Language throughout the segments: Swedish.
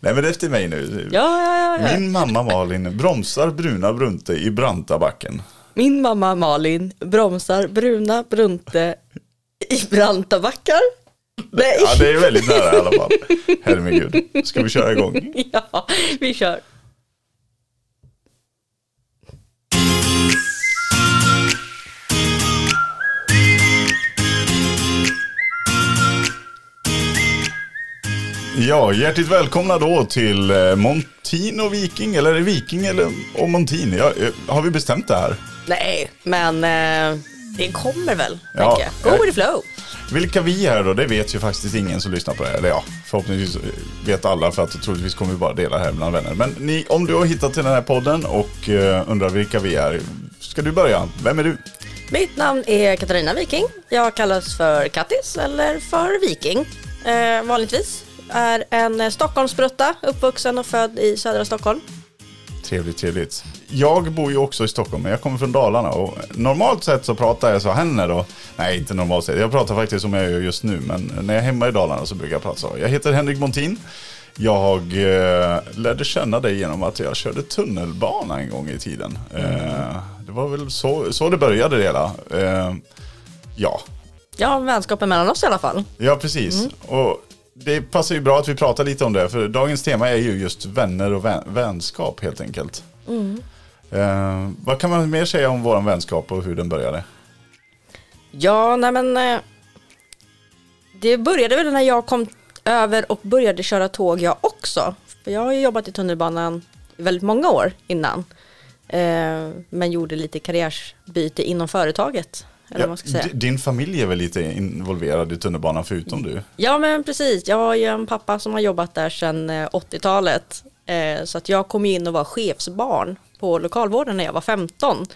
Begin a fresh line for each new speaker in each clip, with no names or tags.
Nej men efter mig nu.
Ja, ja, ja.
Min mamma Malin bromsar bruna Brunte i branta backen.
Min mamma Malin bromsar bruna Brunte i branta backar. Nej.
Ja det är väldigt nära i alla fall. Herregud. Ska vi köra igång?
Ja, vi kör.
Ja, hjärtligt välkomna då till eh, Montin och Viking, eller är det Viking eller och Montin? Ja, eh, har vi bestämt det här?
Nej, men eh, det kommer väl,
Ja,
tänker jag. Go
eh,
with the flow.
Vilka vi är då, det vet ju faktiskt ingen som lyssnar på det här. Eller ja, förhoppningsvis vet alla för att troligtvis kommer vi bara dela här bland vänner. Men ni, om du har hittat till den här podden och eh, undrar vilka vi är, ska du börja? Vem är du?
Mitt namn är Katarina Viking. Jag kallas för Kattis eller för Viking. Eh, vanligtvis är en eh, Stockholmsbrutta, uppvuxen och född i södra Stockholm.
Trevligt, trevligt. Jag bor ju också i Stockholm, men jag kommer från Dalarna och normalt sett så pratar jag så henne då. Nej, inte normalt sett. Jag pratar faktiskt som jag gör just nu, men när jag är hemma i Dalarna så brukar jag prata så. Jag heter Henrik Montin. Jag eh, lärde känna dig genom att jag körde tunnelbana en gång i tiden. Eh, det var väl så, så det började det hela. Eh, ja,
Ja, vänskapen mellan oss i alla fall.
Ja, precis. Och det passar ju bra att vi pratar lite om det, för dagens tema är ju just vänner och vän vänskap helt enkelt. Eh, vad kan man mer säga om vår vänskap och hur den började?
Ja, nej men eh, det började väl när jag kom över och började köra tåg jag också. För jag har ju jobbat i tunnelbanan i väldigt många år innan. Eh, men gjorde lite karriärsbyte inom företaget. Eller ska säga.
din familj är väl lite involverad i tunnelbanan förutom du?
Ja men precis, jag har ju en pappa som har jobbat där sedan eh, 80-talet. Eh, så att jag kom in och var chefsbarn på lokalvården när jag var 15.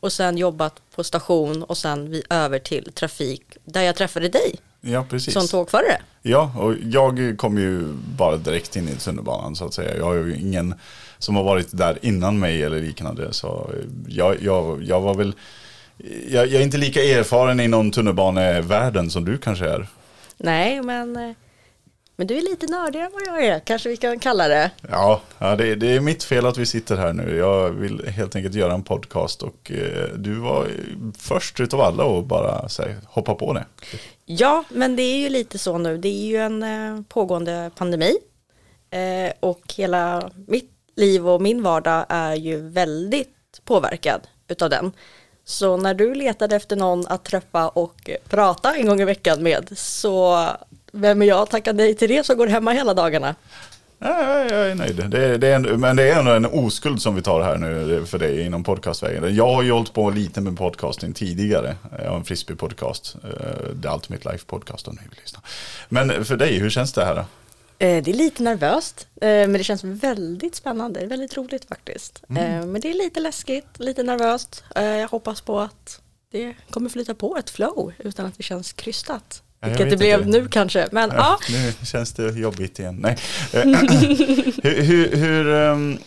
Och sen jobbat på station och sen vi över till trafik där jag träffade dig
Ja, precis.
som tågförare.
Ja, och jag kom ju bara direkt in i tunnelbanan så att säga. Jag har ju ingen som har varit där innan mig eller liknande. Så jag, jag, jag var väl, jag, jag är inte lika erfaren inom tunnelbanevärlden som du kanske är.
Nej men, eh, men du är lite nördigare än vad jag är, kanske vi kan kalla det.
Ja, ja det, det är mitt fel att vi sitter här nu. Jag vill helt enkelt göra en podcast och eh, du var först utav alla och bara här, hoppa på det.
Ja, men det är ju lite så nu. Det är ju en eh, pågående pandemi. Eh, och hela mitt liv och min vardag är ju väldigt påverkad utav den. Så när du letade efter någon att träffa och prata en gång i veckan med så vem är jag att tacka nej till det som går hemma hela dagarna?
Nej, jag är nöjd. Det, det är en, men det är ändå en oskuld som vi tar här nu för dig inom podcastvägen. Jag har ju hållit på lite med podcasting tidigare. Jag har en frisbee-podcast. eh, The Ultimate Life Podcast om ni vill lyssna. Men för dig, hur känns det här då?
Eh, Det är lite nervöst, eh, men det känns väldigt spännande. Det väldigt roligt faktiskt. Eh, Men det är lite läskigt, lite nervöst. Jag hoppas på att det kommer flyta på ett flow utan att det känns krystat.
Ja,
Vilket det blev
inte.
nu kanske, men ja.
Ja, nu känns det jobbigt igen. Nej. Hur, hur, hur, ehm,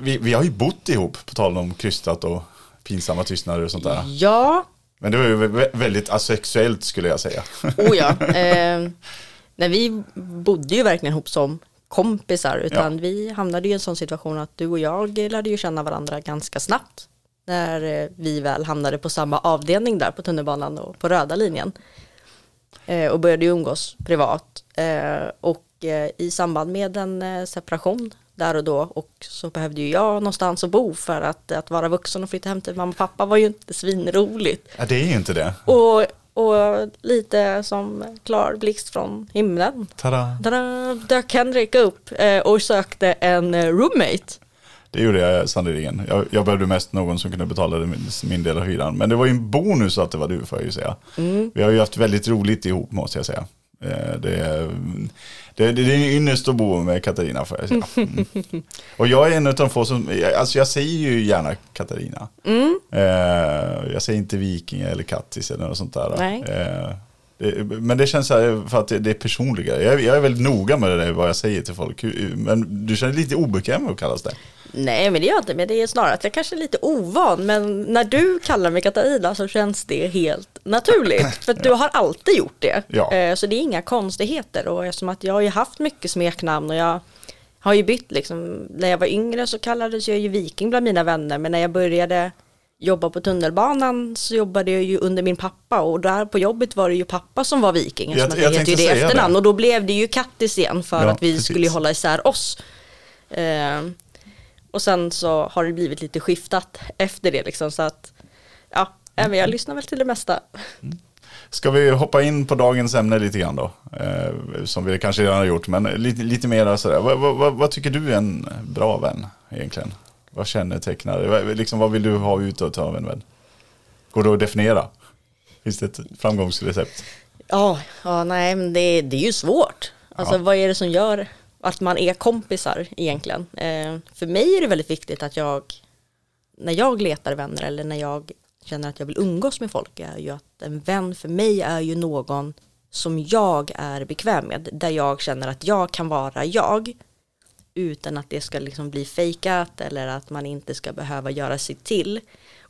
vi, vi har ju bott ihop, på tal om krystat och pinsamma tystnader och sånt där.
Ja,
Men det var ju vä- väldigt asexuellt skulle jag säga.
oh ja. Eh, Nej, vi bodde ju verkligen ihop som kompisar, utan
Ja.
vi hamnade i en sån situation att du och jag lärde ju känna varandra ganska snabbt. När eh, vi väl hamnade på samma avdelning där på tunnelbanan och på röda linjen. Eh, och började ju umgås privat. Eh, och i samband med en separation där och då och så behövde ju jag någonstans att bo för att, att vara vuxen och flytta hem till mamma och pappa var ju inte svinroligt.
Ja, det är ju inte det.
Och, och lite som klar blixt från himlen.
Tada!
Tada, dök Henrik upp eh, och sökte en eh, roommate.
Det gjorde jag sannerligen. Jag, jag behövde mest någon som kunde betala min, min del av hyran. Men det var ju en bonus att det var du får jag ju säga. Vi har ju haft väldigt roligt ihop måste jag säga. Eh, Det är, det, det är ynnest att bo med Katarina får jag säga. Mm. Och jag är en av de få som, alltså jag säger ju gärna Katarina. Eh, Jag säger inte Viking eller Kattis eller något sånt där.
Nej.
Eh, det, men det känns så här för att det, det är personligare. Jag, jag är väldigt noga med det där, vad jag säger till folk. Men du känner dig lite obekväm med att kallas det.
Nej men det gör jag inte, men det är snarare att jag kanske är lite ovan. Men när du kallar mig Katarina så känns det helt naturligt. För att du har alltid gjort det.
Ja.
Eh, Så det är inga konstigheter. Och eftersom att jag har ju haft mycket smeknamn och jag har ju bytt liksom. När jag var yngre så kallades jag ju viking bland mina vänner men när jag började jobba på tunnelbanan så jobbade jag ju under min pappa och där på jobbet var det ju pappa som var viking.
Jag-
Jag, heter ju
tänkte
det efternamn
det.
och då blev det ju Kattis igen för
Ja,
att vi
precis.
skulle hålla isär oss. Och sen så har det blivit lite skiftat efter det liksom så att ja, även jag lyssnar väl till det mesta.
Ska vi hoppa in på dagens ämne lite grann då? Eh, som vi kanske redan har gjort, men lite, lite mer sådär. Vad, vad, vad, tycker du är en bra vän egentligen? Vad kännetecknar vad, liksom, Vad vill du ha ut av en vän? Går det att definiera? Finns det ett framgångsrecept?
Ja, ja nej men det, det är ju svårt. Alltså
Ja.
vad är det som gör att man är kompisar egentligen? Eh, för mig är det väldigt viktigt att jag, när jag letar vänner eller när jag känner att jag vill umgås med folk, är ju att en vän för mig är ju någon som jag är bekväm med, där jag känner att jag kan vara jag utan att det ska liksom bli fejkat eller att man inte ska behöva göra sig till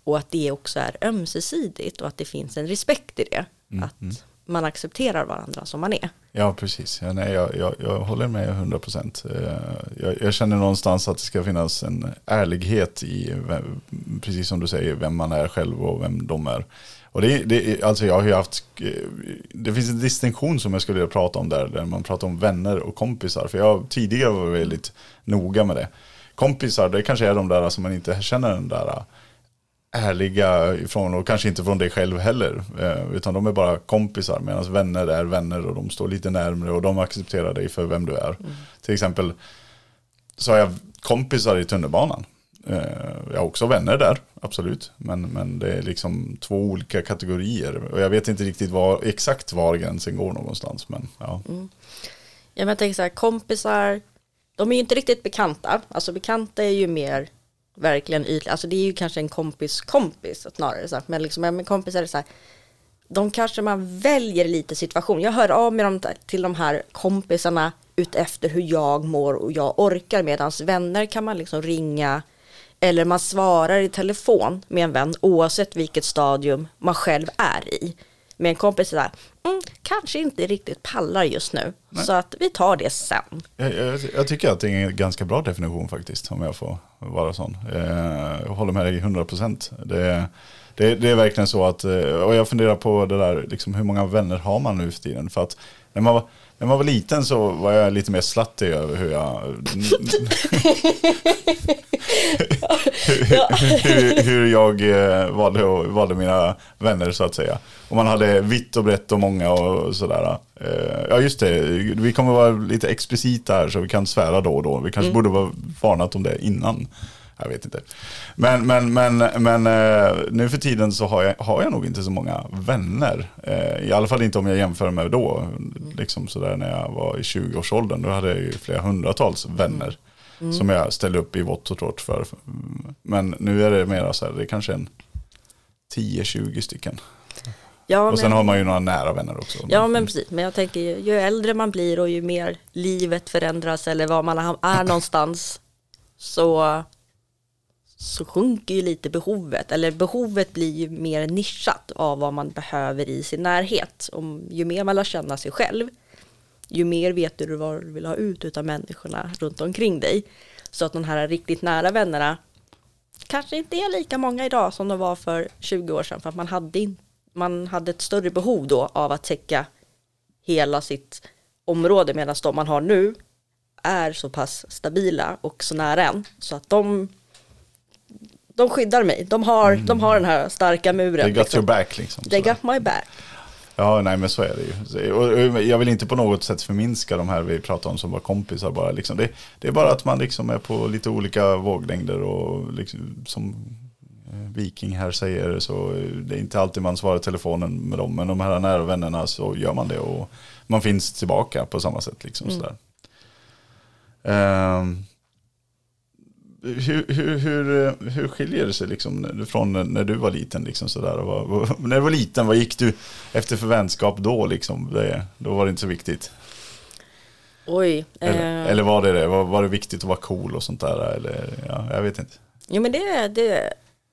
och att det också är ömsesidigt och att det finns en respekt i det. Att man accepterar varandra som man är.
Ja, precis. Ja, nej, jag, jag, jag håller med 100 procent. Eh, jag, jag känner någonstans att det ska finnas en ärlighet i, vem, precis som du säger, vem man är själv och vem de är. Och det, det, alltså jag har haft, eh, det finns en distinktion som jag skulle vilja prata om där, där man pratar om vänner och kompisar. För jag tidigare var väldigt noga med det. Kompisar, det kanske är de där som man inte känner den där ärliga ifrån och kanske inte från dig själv heller. Eh, utan de är bara kompisar medan vänner är vänner och de står lite närmre och de accepterar dig för vem du är. Till exempel så har jag kompisar i tunnelbanan. Eh, jag har också vänner där, absolut. Men, men det är liksom två olika kategorier. Och jag vet inte riktigt var, exakt var gränsen går någonstans. Men ja,
men jag tänker så här, kompisar, de är ju inte riktigt bekanta. Alltså bekanta är ju mer verkligen ytliga. Alltså det är ju kanske en kompis kompis snarare. Så. Men liksom, med kompisar är så här, de kanske man väljer lite situation. Jag hör av mig dem till de här kompisarna utefter hur jag mår och jag orkar. medans vänner kan man liksom ringa eller man svarar i telefon med en vän oavsett vilket stadium man själv är i. Med en kompis är det här, mm, kanske inte riktigt pallar just nu. Så att vi tar det sen.
Jag, jag, jag tycker att det är en ganska bra definition faktiskt, om jag får vara sån. Eh, jag håller med dig 100 procent. Det, det, det är verkligen så att, eh, och jag funderar på det där, liksom, hur många vänner har man nu för tiden? För att när man var, när man var liten så var jag lite mer slattig över hur jag... hur, hur jag eh, valde, och- valde mina vänner så att säga. Och man hade vitt och brett och många och sådär. Eh, Ja just det, vi kommer vara lite explicita här så vi kan svära då och då. Vi kanske borde vara varnat om det innan. Jag vet inte. Men, men, men, men eh, nu för tiden så har jag, har jag nog inte så många vänner. I alla fall inte om jag jämför med då. Liksom sådär när jag var i 20-årsåldern. Då hade jag ju flera hundratals vänner. Som jag ställde upp i vått och torrt för. Men nu är det mera så här, det är kanske en 10-20 stycken.
Ja,
Och sen
men,
har man ju några nära vänner också.
ja men precis, men jag tänker ju, ju äldre man blir och ju mer livet förändras eller var man är någonstans så, så sjunker ju lite behovet. Eller behovet blir ju mer nischat av vad man behöver i sin närhet. Om, ju mer man lär känna sig själv, ju mer vet du vad du vill ha ut av människorna runt omkring dig. Så att de här riktigt nära vännerna kanske inte är lika många idag som de var för 20 år sedan. För att man hade, man hade ett större behov då av att täcka hela sitt område medan de man har nu är så pass stabila och så nära en. Så att de, de skyddar mig. De har, de har den här starka muren.
They got
liksom.
your back liksom.
They got my back.
Ja, nej men så är det ju. Och, jag vill inte på något sätt förminska de här vi pratar om som var kompisar bara. Liksom. Det, det är bara att man liksom är på lite olika våglängder och liksom, som eh, Viking här säger så det är inte alltid man svarar telefonen med dem. Men de här nära vännerna så gör man det och man finns tillbaka på samma sätt. Liksom, sådär. Ehm, hur, hur, hur, hur skiljer det sig liksom från när du var liten? Liksom sådär? Vad, vad, när du var liten, vad gick du efter för vänskap då? Liksom? Det, då var det inte så viktigt.
Oj.
Eller,
eh,
eller var det det? Var, var det viktigt att vara cool och sånt där? Eller, ja, jag vet inte.
Jo men det, det,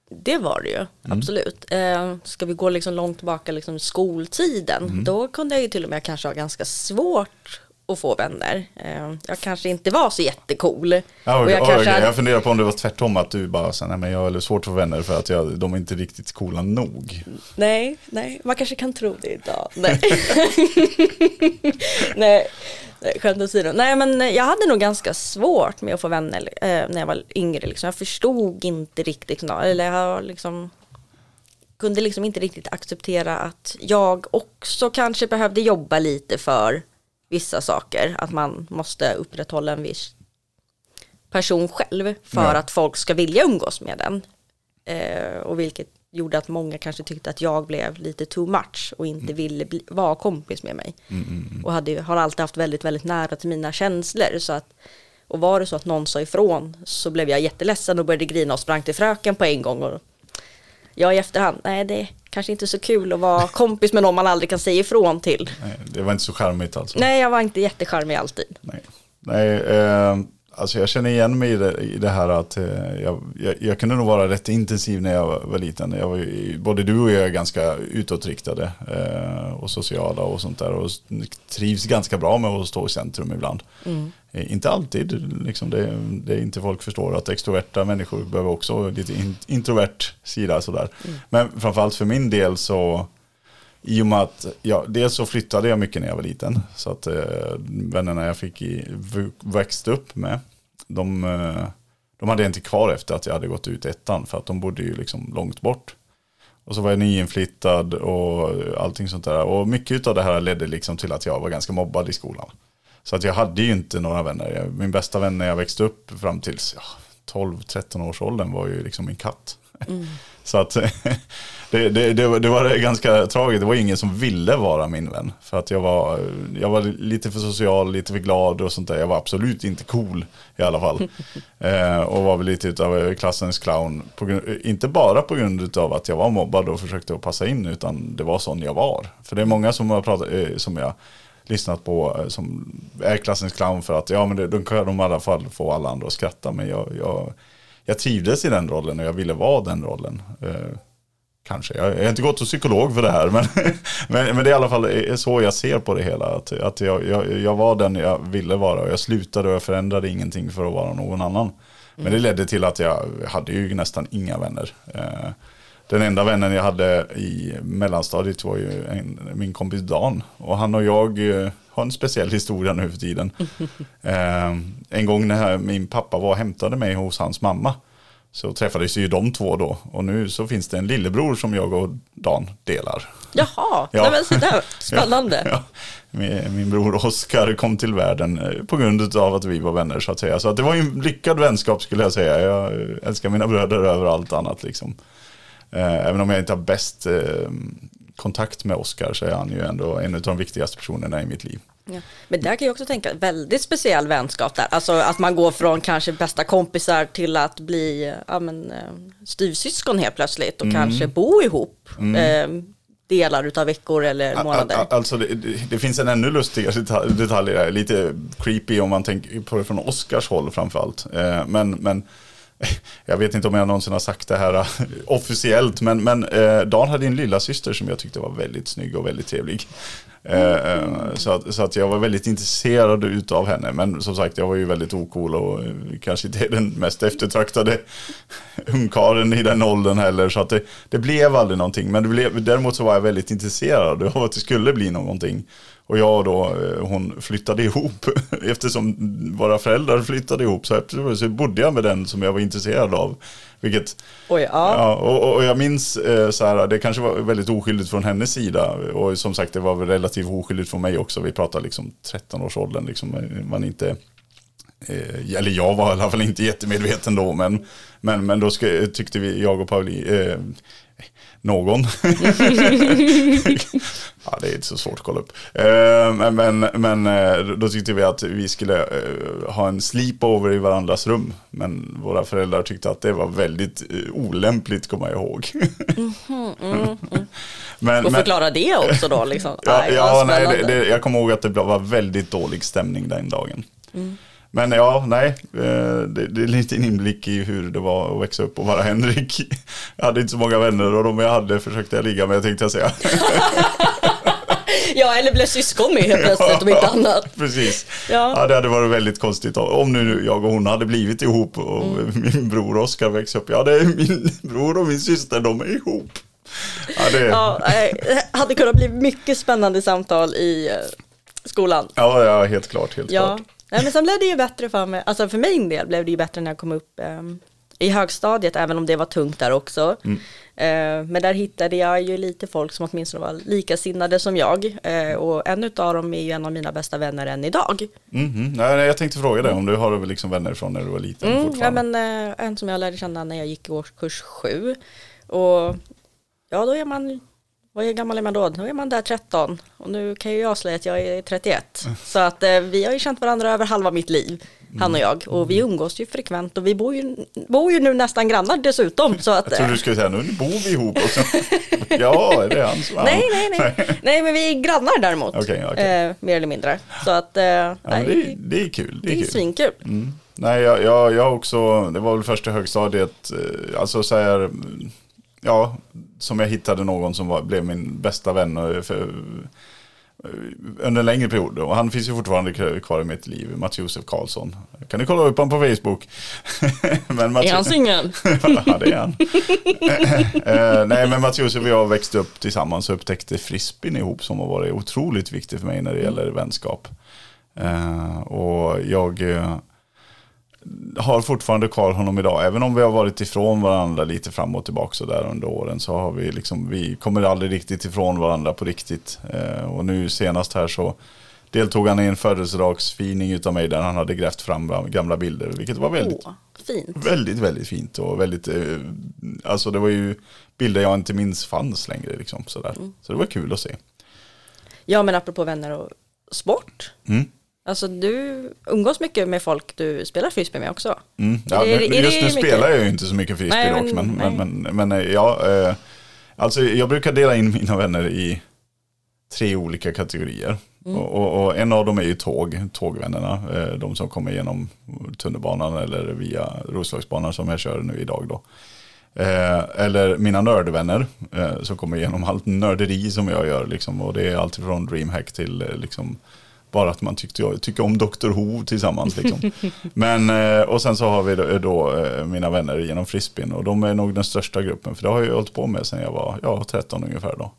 det var det ju, absolut. Eh, ska vi gå liksom långt tillbaka, liksom skoltiden, då kunde jag ju till och med kanske ha ganska svårt att få vänner. Eh, jag kanske inte var så jättecool.
Ja,
Och jag kanske hade-
Jag funderar på om det var tvärtom, att du bara, så, nej men jag har svårt att få vänner för att jag, de är inte riktigt coola nog.
Nej, nej, man kanske kan tro det idag. Nej, nej skämt åsido. Nej, men jag hade nog ganska svårt med att få vänner eh, när jag var yngre. Liksom. Jag förstod inte riktigt, nå- eller jag liksom kunde liksom inte riktigt acceptera att jag också kanske behövde jobba lite för vissa saker. Att man måste upprätthålla en viss person själv för
Ja.
att folk ska vilja umgås med den. Eh, och vilket gjorde att många kanske tyckte att jag blev lite too much och inte ville bli, vara kompis med mig. Och hade, har alltid haft väldigt, väldigt nära till mina känslor. Så att, och var det så att någon sa ifrån så blev jag jätteledsen och började grina och sprang till fröken på en gång. Och jag i efterhand, nej det är kanske inte så kul att vara kompis med någon man aldrig kan säga ifrån till.
Nej, det var inte så charmigt alltså.
Nej, jag var inte jättecharmig alltid.
Nej, Nej eh, alltså jag känner igen mig i det, i det här att eh, jag, jag, jag kunde nog vara rätt intensiv när jag var, var liten. Jag var både du och jag är ganska utåtriktade eh, och sociala och sånt där. Och trivs ganska bra med att stå i centrum ibland. Eh, inte alltid, liksom det, det är inte folk förstår att extroverta människor behöver också lite in, introvert sida sådär. Men framförallt för min del så i och med att, ja, dels så flyttade jag mycket när jag var liten. Så att eh, vännerna jag fick i, växte upp med, de, eh, de hade inte kvar efter att jag hade gått ut ettan. För att de bodde ju liksom långt bort. Och så var jag nyinflyttad och allting sånt där. Och mycket av det här ledde liksom till att jag var ganska mobbad i skolan. Så att jag hade ju inte några vänner. Min bästa vän när jag växte upp fram till ja, 12-13 års åldern var ju liksom min katt. Så att det, det, det, var- det var ganska tragiskt. Det var ingen som ville vara min vän. För att jag var, jag var lite för social, lite för glad och sånt där. Jag var absolut inte cool i alla fall. eh, och var väl lite av klassens clown. På, grund- inte bara på grund av att jag var mobbad och försökte att passa in. Utan det var sån jag var. För det är många som har pratat, eh, som jag lyssnat på eh, som är klassens clown för att ja men det, de kan de i alla fall få alla andra att skratta. Men jag, jag, jag trivdes i den rollen och jag ville vara den rollen. Eh, kanske, jag, jag har inte gått till psykolog för det här. Men, men, men det är i alla fall är så jag ser på det hela. Att, att jag, jag, jag var den jag ville vara och jag slutade och jag förändrade ingenting för att vara någon annan. Men det ledde till att jag hade ju nästan inga vänner. Eh, den enda vännen jag hade i mellanstadiet var ju en, min kompis Dan. Och han och jag eh, har en speciell historia nu för tiden. Eh, en gång när min pappa var och hämtade mig hos hans mamma. Så träffades ju de två då. Och nu så finns det en lillebror som jag och Dan delar.
Jaha,
Ja.
nej men så där, spännande.
Ja, min, min bror Oskar kom till världen eh, på grund av att vi var vänner så att säga. Så att det var ju en lyckad vänskap skulle jag säga. Jag eh, älskar mina bröder över allt annat liksom. Eh, Även om jag inte har bäst eh, kontakt med Oskar så är han ju ändå en av de viktigaste personerna i mitt liv.
Ja. Men där kan jag också tänka, väldigt speciell vänskap där. Alltså att man går från kanske bästa kompisar till att bli ja, men, eh, styvsyskon helt plötsligt och kanske bo ihop eh, delar utav veckor eller månader.
Al- al- Alltså det, det, finns en ännu lustigare detalj, där, lite creepy om man tänker på det från Oscars håll framförallt. Men, men jag vet inte om jag någonsin har sagt det här eh, officiellt, men, men eh, Dan hade en lilla syster som jag tyckte var väldigt snygg och väldigt trevlig. Eh, så, att, så att jag var väldigt intresserad utav henne, men som sagt jag var ju väldigt ocool och kanske inte den mest eftertraktade ungkaren i den åldern heller. Så att det, det blev aldrig någonting, men det blev, däremot så var jag väldigt intresserad av att det skulle bli någonting. Och jag då, eh, hon flyttade ihop. Eftersom våra föräldrar flyttade ihop så, så bodde jag med den som jag var intresserad av. Vilket,
Oj, ja.
ja, och, och jag minns eh, så här, det kanske var väldigt oskyldigt från hennes sida. Och som sagt, det var väl relativt oskyldigt från mig också. Vi pratar liksom 13-årsåldern, liksom, man inte... Eh, eller jag var i alla fall inte jättemedveten då, men, men, men då ska, tyckte vi, jag och Pauli, eh, någon. ja, det är inte så svårt att kolla upp. Eh, men men, men eh, då tyckte vi att vi skulle eh, ha en sleepover i varandras rum. Men våra föräldrar tyckte att det var väldigt olämpligt, kommer jag ihåg. men,
Och förklara det också då liksom.
Ja,
Aj,
ja nej, det, det, jag kommer ihåg att det var väldigt dålig stämning den dagen. Men ja, nej, eh, det, det är lite en inblick i hur det var att växa upp och vara Henrik. Jag hade inte så många vänner och de jag hade försökte jag ligga med tänkte jag säga.
ja, eller blev syskon med helt plötsligt om inte annat.
Precis.
Ja.
Ja. det hade varit väldigt konstigt om nu jag och hon hade blivit ihop och
Mm.
min bror Oskar växte upp. Ja, det är min bror och min syster, de är ihop. Ja, det, ja.
Ja, det hade kunnat bli mycket spännande samtal i eh, skolan.
Ja, helt klart, helt
Ja,
klart.
Nej, men sen blev det ju bättre för mig, alltså för min del blev det ju bättre när jag kom upp ehm, i högstadiet, även om det var tungt där också.
Mm.
Eh, men där hittade jag ju lite folk som åtminstone var likasinnade som jag. Eh, och en av dem är ju en av mina bästa vänner än idag.
Mhm. Nej, nej, jag tänkte fråga dig om du har liksom vänner från när du var liten
Mm, ja, men, eh, en som jag lärde känna när jag gick i årskurs sju. Och ja, då är man, vad gammal är man då? Då är man där 13. Och nu kan ju jag avslöja att jag är 31. Så att eh, vi har ju känt varandra över halva mitt liv, han och jag. Och vi umgås ju frekvent och vi bor ju, bor ju nu nästan grannar dessutom. Så att,
Jag trodde du skulle säga nu bor vi ihop också. ja, är det hans man?
nej, nej, nej. nej, men vi är grannar däremot.
Okej, okej.
Eh, mer eller mindre. Så att, eh,
Ja, det,
nej,
är, det är kul. Det
det
är
är
kul.
svinkul.
Mm. Nej, jag, jag, jag också, det var väl första högstadiet, eh, alltså så här, mm, ja, som jag hittade någon som var, blev min bästa vän och för, eh, under en längre period. Och han finns ju fortfarande kvar i mitt liv, Mats Josef Karlsson. Kan ni kolla upp honom på Facebook? men Mats,
Är han singel?
ja, det är han. Eh, nej, men Mats Josef och jag växte upp tillsammans och upptäckte frisbeen ihop som har varit otroligt viktig för mig när det gäller vänskap. Eh, och jag eh, har fortfarande kvar honom idag, även om vi har varit ifrån varandra lite fram och tillbaka så där under åren så har vi liksom, vi kommer aldrig riktigt ifrån varandra på riktigt. Eh, och nu senast här så deltog han i en födelsedagsfining utav mig där han hade grävt fram gamla bilder, vilket var väldigt
Åh, fint.
Väldigt, väldigt fint och väldigt, eh, alltså det var ju bilder jag inte minns fanns längre liksom sådär. Så det var kul att se.
Ja, men apropå vänner och sport.
Mm.
Alltså du umgås mycket med folk du spelar frisbee med också.
Mm. Ja,
Är
nu,
är
just nu spelar jag ju inte så mycket frisbee
Nej,
dock,
men-
men, men, men, men, eh, ja, eh, alltså jag brukar dela in mina vänner i tre olika kategorier.
Mm.
Och, och, och en av dem är ju tåg, tågvännerna, eh, de som kommer genom tunnelbanan eller via Roslagsbanan som jag kör nu idag då. Eh, eller mina nördvänner eh, som kommer igenom allt nörderi som jag gör. Liksom, och det är allt från DreamHack till eh, liksom, bara att man tyckte, tycker om Dr. Who tillsammans. Liksom. Men, eh, och sen så har vi då, då eh, mina vänner genom frisbeen och de är nog den största gruppen. För det har jag hållit på med sedan jag var ja, 13 ungefär då.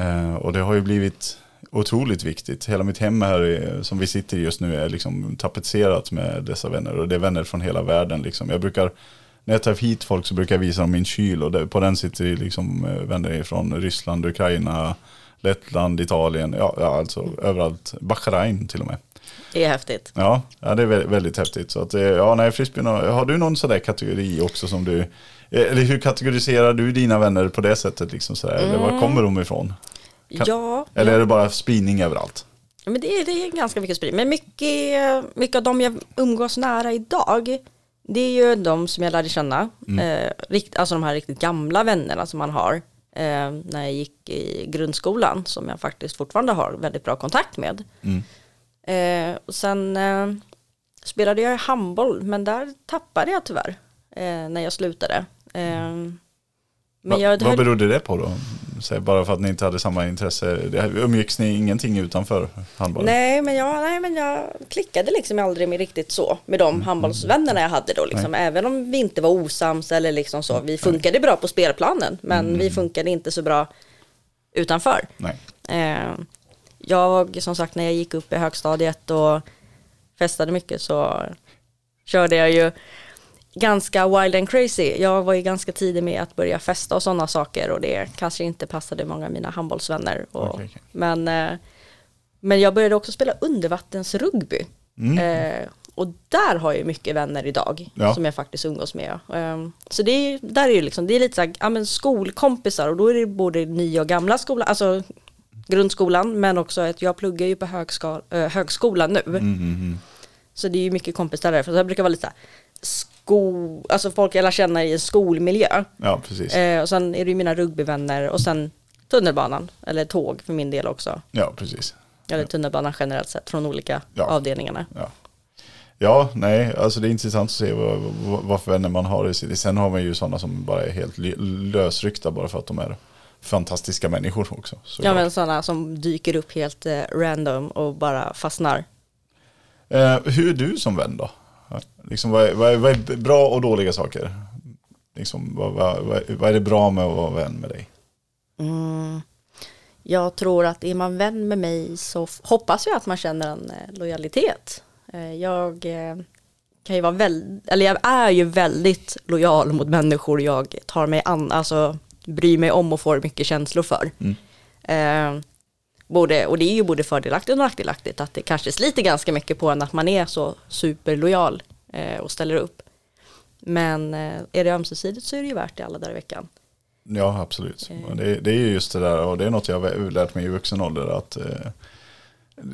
Eh, och det har ju blivit otroligt viktigt. Hela mitt hem här är, som vi sitter i just nu är liksom tapetserat med dessa vänner. Och det är vänner från hela världen. Liksom. Jag brukar, när jag tar hit folk så brukar jag visa dem min kyl. Och på den sitter det liksom eh, vänner från Ryssland, Ukraina, Lettland, Italien. Ja, ja alltså överallt. Bahrain till och med.
Det är häftigt.
Ja, ja det är väldigt, väldigt häftigt. Så att, eh, ja, nej, frisbeen, har du någon sådär kategori också som du, eh, eller hur kategoriserar du dina vänner på det sättet? Liksom sådär? Eller var kommer de ifrån? Kan-
Ja,
Eller är det bara spridning överallt?
men det är, det är ganska mycket spridning. Men mycket, mycket av de jag umgås nära idag, det är ju de som jag lärde känna. Eh, rikt, alltså de här riktigt gamla vännerna som man har eh, när jag gick i grundskolan, som jag faktiskt fortfarande har väldigt bra kontakt med. Eh, och sen eh, spelade jag handboll, men där tappade jag tyvärr eh, när jag slutade. Eh, men
Va,
jag
vad berodde det på då? Säg bara för att ni inte hade samma intresse. Umgicks ni ingenting utanför handbollen?
Nej men, jag, nej, men jag klickade liksom aldrig med riktigt så med
Mm,
de handbollsvännerna jag hade då. Liksom. Även om vi inte var osams eller liksom så. Vi funkade bra på spelplanen men
Mm.
vi funkade inte så bra utanför.
Nej.
Eh, jag, som sagt, när jag gick upp i högstadiet och festade mycket så körde jag ju ganska wild and crazy. Jag var ju ganska tidig med att börja festa och sådana saker och det kanske inte passade många av mina handbollsvänner. Och,
Okej, okej.
Men, eh, men jag började också spela undervattensrugby. Eh, och där har jag mycket vänner idag
Ja.
som jag faktiskt umgås med. Eh, så det är, där är ju liksom, det är lite så här, ja, men skolkompisar och då är det både nya och gamla skolan, alltså grundskolan, men också att jag pluggar ju på högskal, eh, högskolan nu.
Mm,
Så det är ju mycket kompisar där, för jag brukar vara lite så här, sko, alltså folk jag lär känna i en skolmiljö.
Ja, precis.
Eh, och sen är det ju mina rugbyvänner och sen tunnelbanan, eller tåg för min del också.
Ja, precis.
Eller tunnelbanan generellt sett från olika
Ja.
avdelningarna.
Ja. Ja, nej, alltså det är intressant att se vad, vad, vad för vänner man har i. Sen har man ju sådana som bara är helt lösryckta bara för att de är fantastiska människor också.
Ja
såklart.
men sådana som dyker upp helt eh, random och bara fastnar.
Eh, hur är du som vän då? Liksom, vad, är, vad, är, vad är bra och dåliga saker? Liksom, vad, vad, vad, är det bra med att vara vän med dig?
Mm. Jag tror att är man vän med mig så hoppas jag att man känner en eh, lojalitet. Eh, jag eh, kan ju vara väldigt, eller jag är ju väldigt lojal mot människor jag tar mig an, alltså bryr mig om och får mycket känslor för.
Mm.
Eh, både, och det är ju både fördelaktigt och nackdelaktigt att det kanske sliter ganska mycket på en att man är så superlojal eh, och ställer upp. Men eh, är det ömsesidigt så är det ju värt det alla dagar i veckan.
Ja, absolut. Och Det, det är ju just det där, och det är något jag har lärt mig i vuxen ålder, att eh,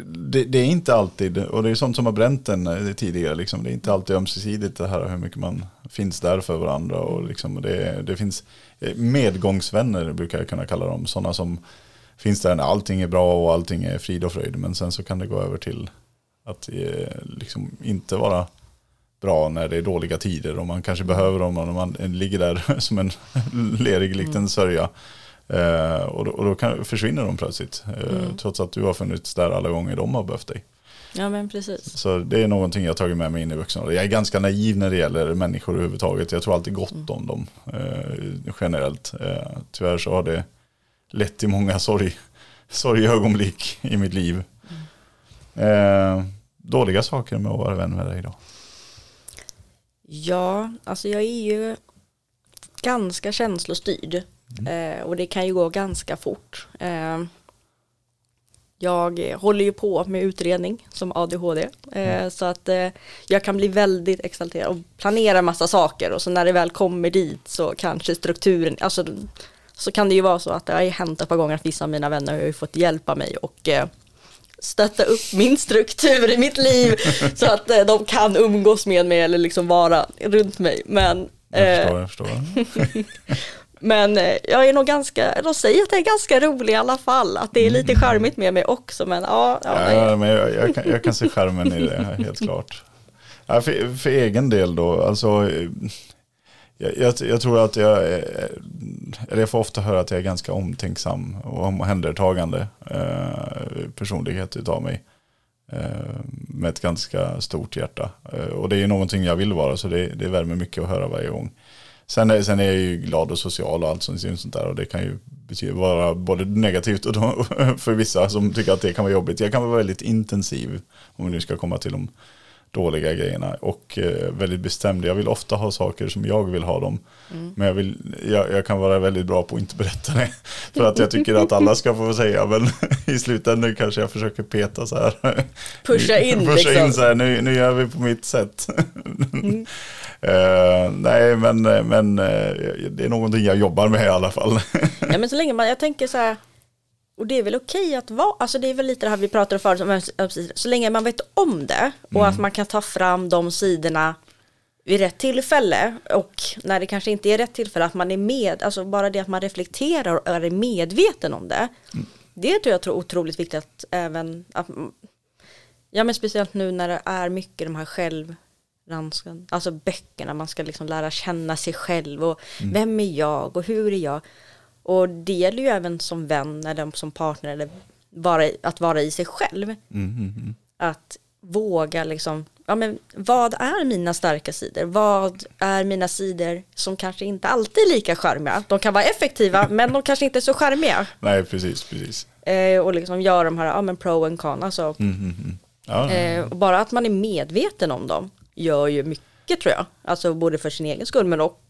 det, det är inte alltid, och det är sånt som har bränt en eh, tidigare, liksom, det är inte alltid ömsesidigt det här hur mycket man finns där för varandra. Och liksom, det, det finns eh, medgångsvänner, brukar jag kunna kalla dem, sådana som finns där när allting är bra och allting är frid och fröjd, men sen så kan det gå över till att eh, liksom inte vara bra när det är dåliga tider och man kanske behöver dem och man ligger där som en lerig liten sörja. Eh, och då, och då kan, försvinner de plötsligt. Eh, Trots att du har funnits där alla gånger de har behövt dig.
Ja men precis.
Så det är någonting jag tagit med mig in i vuxenåldern. Jag är ganska naiv när det gäller människor överhuvudtaget. Jag tror alltid gott om dem eh, generellt. Eh, tyvärr så har det lett till många sorg, sorgögonblick i mitt liv. Eh, dåliga saker med att vara vän med dig då.
Ja, alltså jag är ju ganska känslostyrd eh, och det kan ju gå ganska fort. Eh, jag håller ju på med utredning som ADHD eh, så att eh, jag kan bli väldigt exalterad och planera massa saker och så när det väl kommer dit så kanske strukturen, alltså så kan det ju vara så att det har ju hänt ett par gånger att vissa av mina vänner har ju fått hjälpa mig och eh, stötta upp min struktur i mitt liv så att eh, de kan umgås med mig eller liksom vara runt mig. Men,
Jag
eh,
förstår, jag förstår.
men jag är nog ganska, de säger att det är ganska rolig i alla fall, att det är lite charmigt med mig också. Men ja, ja,
Ja, men jag, jag, kan, jag kan se skärmen i det, helt klart. Ja, för, för egen del då, alltså, jag, jag, jag tror att jag, eh, eller jag får ofta höra att jag är ganska omtänksam och omhändertagande eh, personlighet utav mig. Eh, med ett ganska stort hjärta. Eh, och det är ju någonting jag vill vara, så det, det värmer mycket att höra varje gång. Sen är, sen är jag ju glad och social och allt sånt, sånt där och det kan ju betyda vara både negativt och då, för vissa som tycker att det kan vara jobbigt. Jag kan vara väldigt intensiv om vi nu ska komma till de dåliga grejerna och eh, väldigt bestämd. Jag vill ofta ha saker som jag vill ha dem. Men jag, vill, jag, jag kan vara väldigt bra på att inte berätta det. För att jag tycker att alla ska få säga. Men i slutändan kanske jag försöker peta så här.
Pusha in,
Pusha
liksom.
in så här, nu, nu gör vi på mitt sätt. Eh, nej, men, men eh, det är någonting jag jobbar med i alla fall.
Ja men så länge man, jag tänker så här, och det är väl okej att vara, alltså det är väl lite det här vi pratade förut om, så länge man vet om det och att man kan ta fram de sidorna vid rätt tillfälle och när det kanske inte är rätt tillfälle att man är med, alltså bara det att man reflekterar och är medveten om det. Det tror jag är otroligt viktigt att även, att, ja men speciellt nu när det är mycket de här själv alltså böckerna, man ska liksom lära känna sig själv och vem är jag och hur är jag? Och det gäller ju även som vän eller som partner eller vara, i- att vara i sig själv. Att våga liksom, ja men vad är mina starka sidor? Vad är mina sidor som kanske inte alltid är lika charmiga? De kan vara effektiva men de kanske inte är så charmiga.
nej, precis, precis.
Eh, och liksom göra de här, ja men pro and con, alltså
Ja,
Eh, och bara att man är medveten om dem gör ju mycket tror jag. Alltså både för sin egen skull men och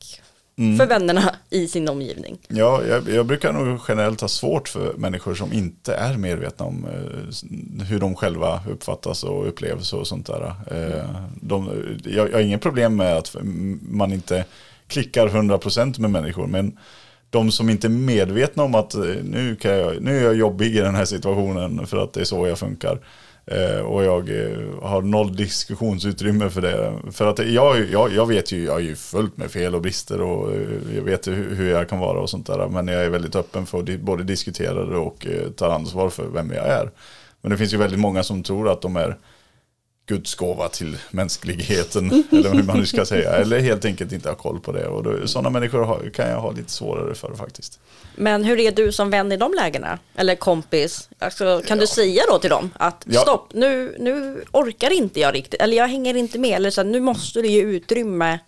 för vännerna i sin omgivning.
Ja, jag, jag brukar nog generellt ha svårt för människor som inte är medvetna om eh, hur de själva uppfattas och upplevs och sånt där. Eh, de, jag, jag har inget problem med att man inte klickar 100% med människor, men de som inte är medvetna om att eh, nu, kan jag, nu är jag jobbig i den här situationen för att det är så jag funkar. Eh, och jag eh, har noll diskussionsutrymme för det. För att jag, jag, jag vet ju, jag är ju fullt med fel och brister och eh, jag vet hur, hur jag kan vara och sånt där. Men jag är väldigt öppen för att både diskutera det och eh, ta ansvar för vem jag är. Men det finns ju väldigt många som tror att de är Guds gåva till mänskligheten. eller hur man nu ska säga. Eller helt enkelt inte ha koll på det. Och då, sådana människor kan jag ha lite svårare för faktiskt.
Men hur är du som vän i de lägena? Eller kompis? Alltså, kan ja. du säga då till dem att ja. stopp, nu, nu orkar inte jag riktigt. Eller jag hänger inte med. Eller så här, nu måste du ge utrymme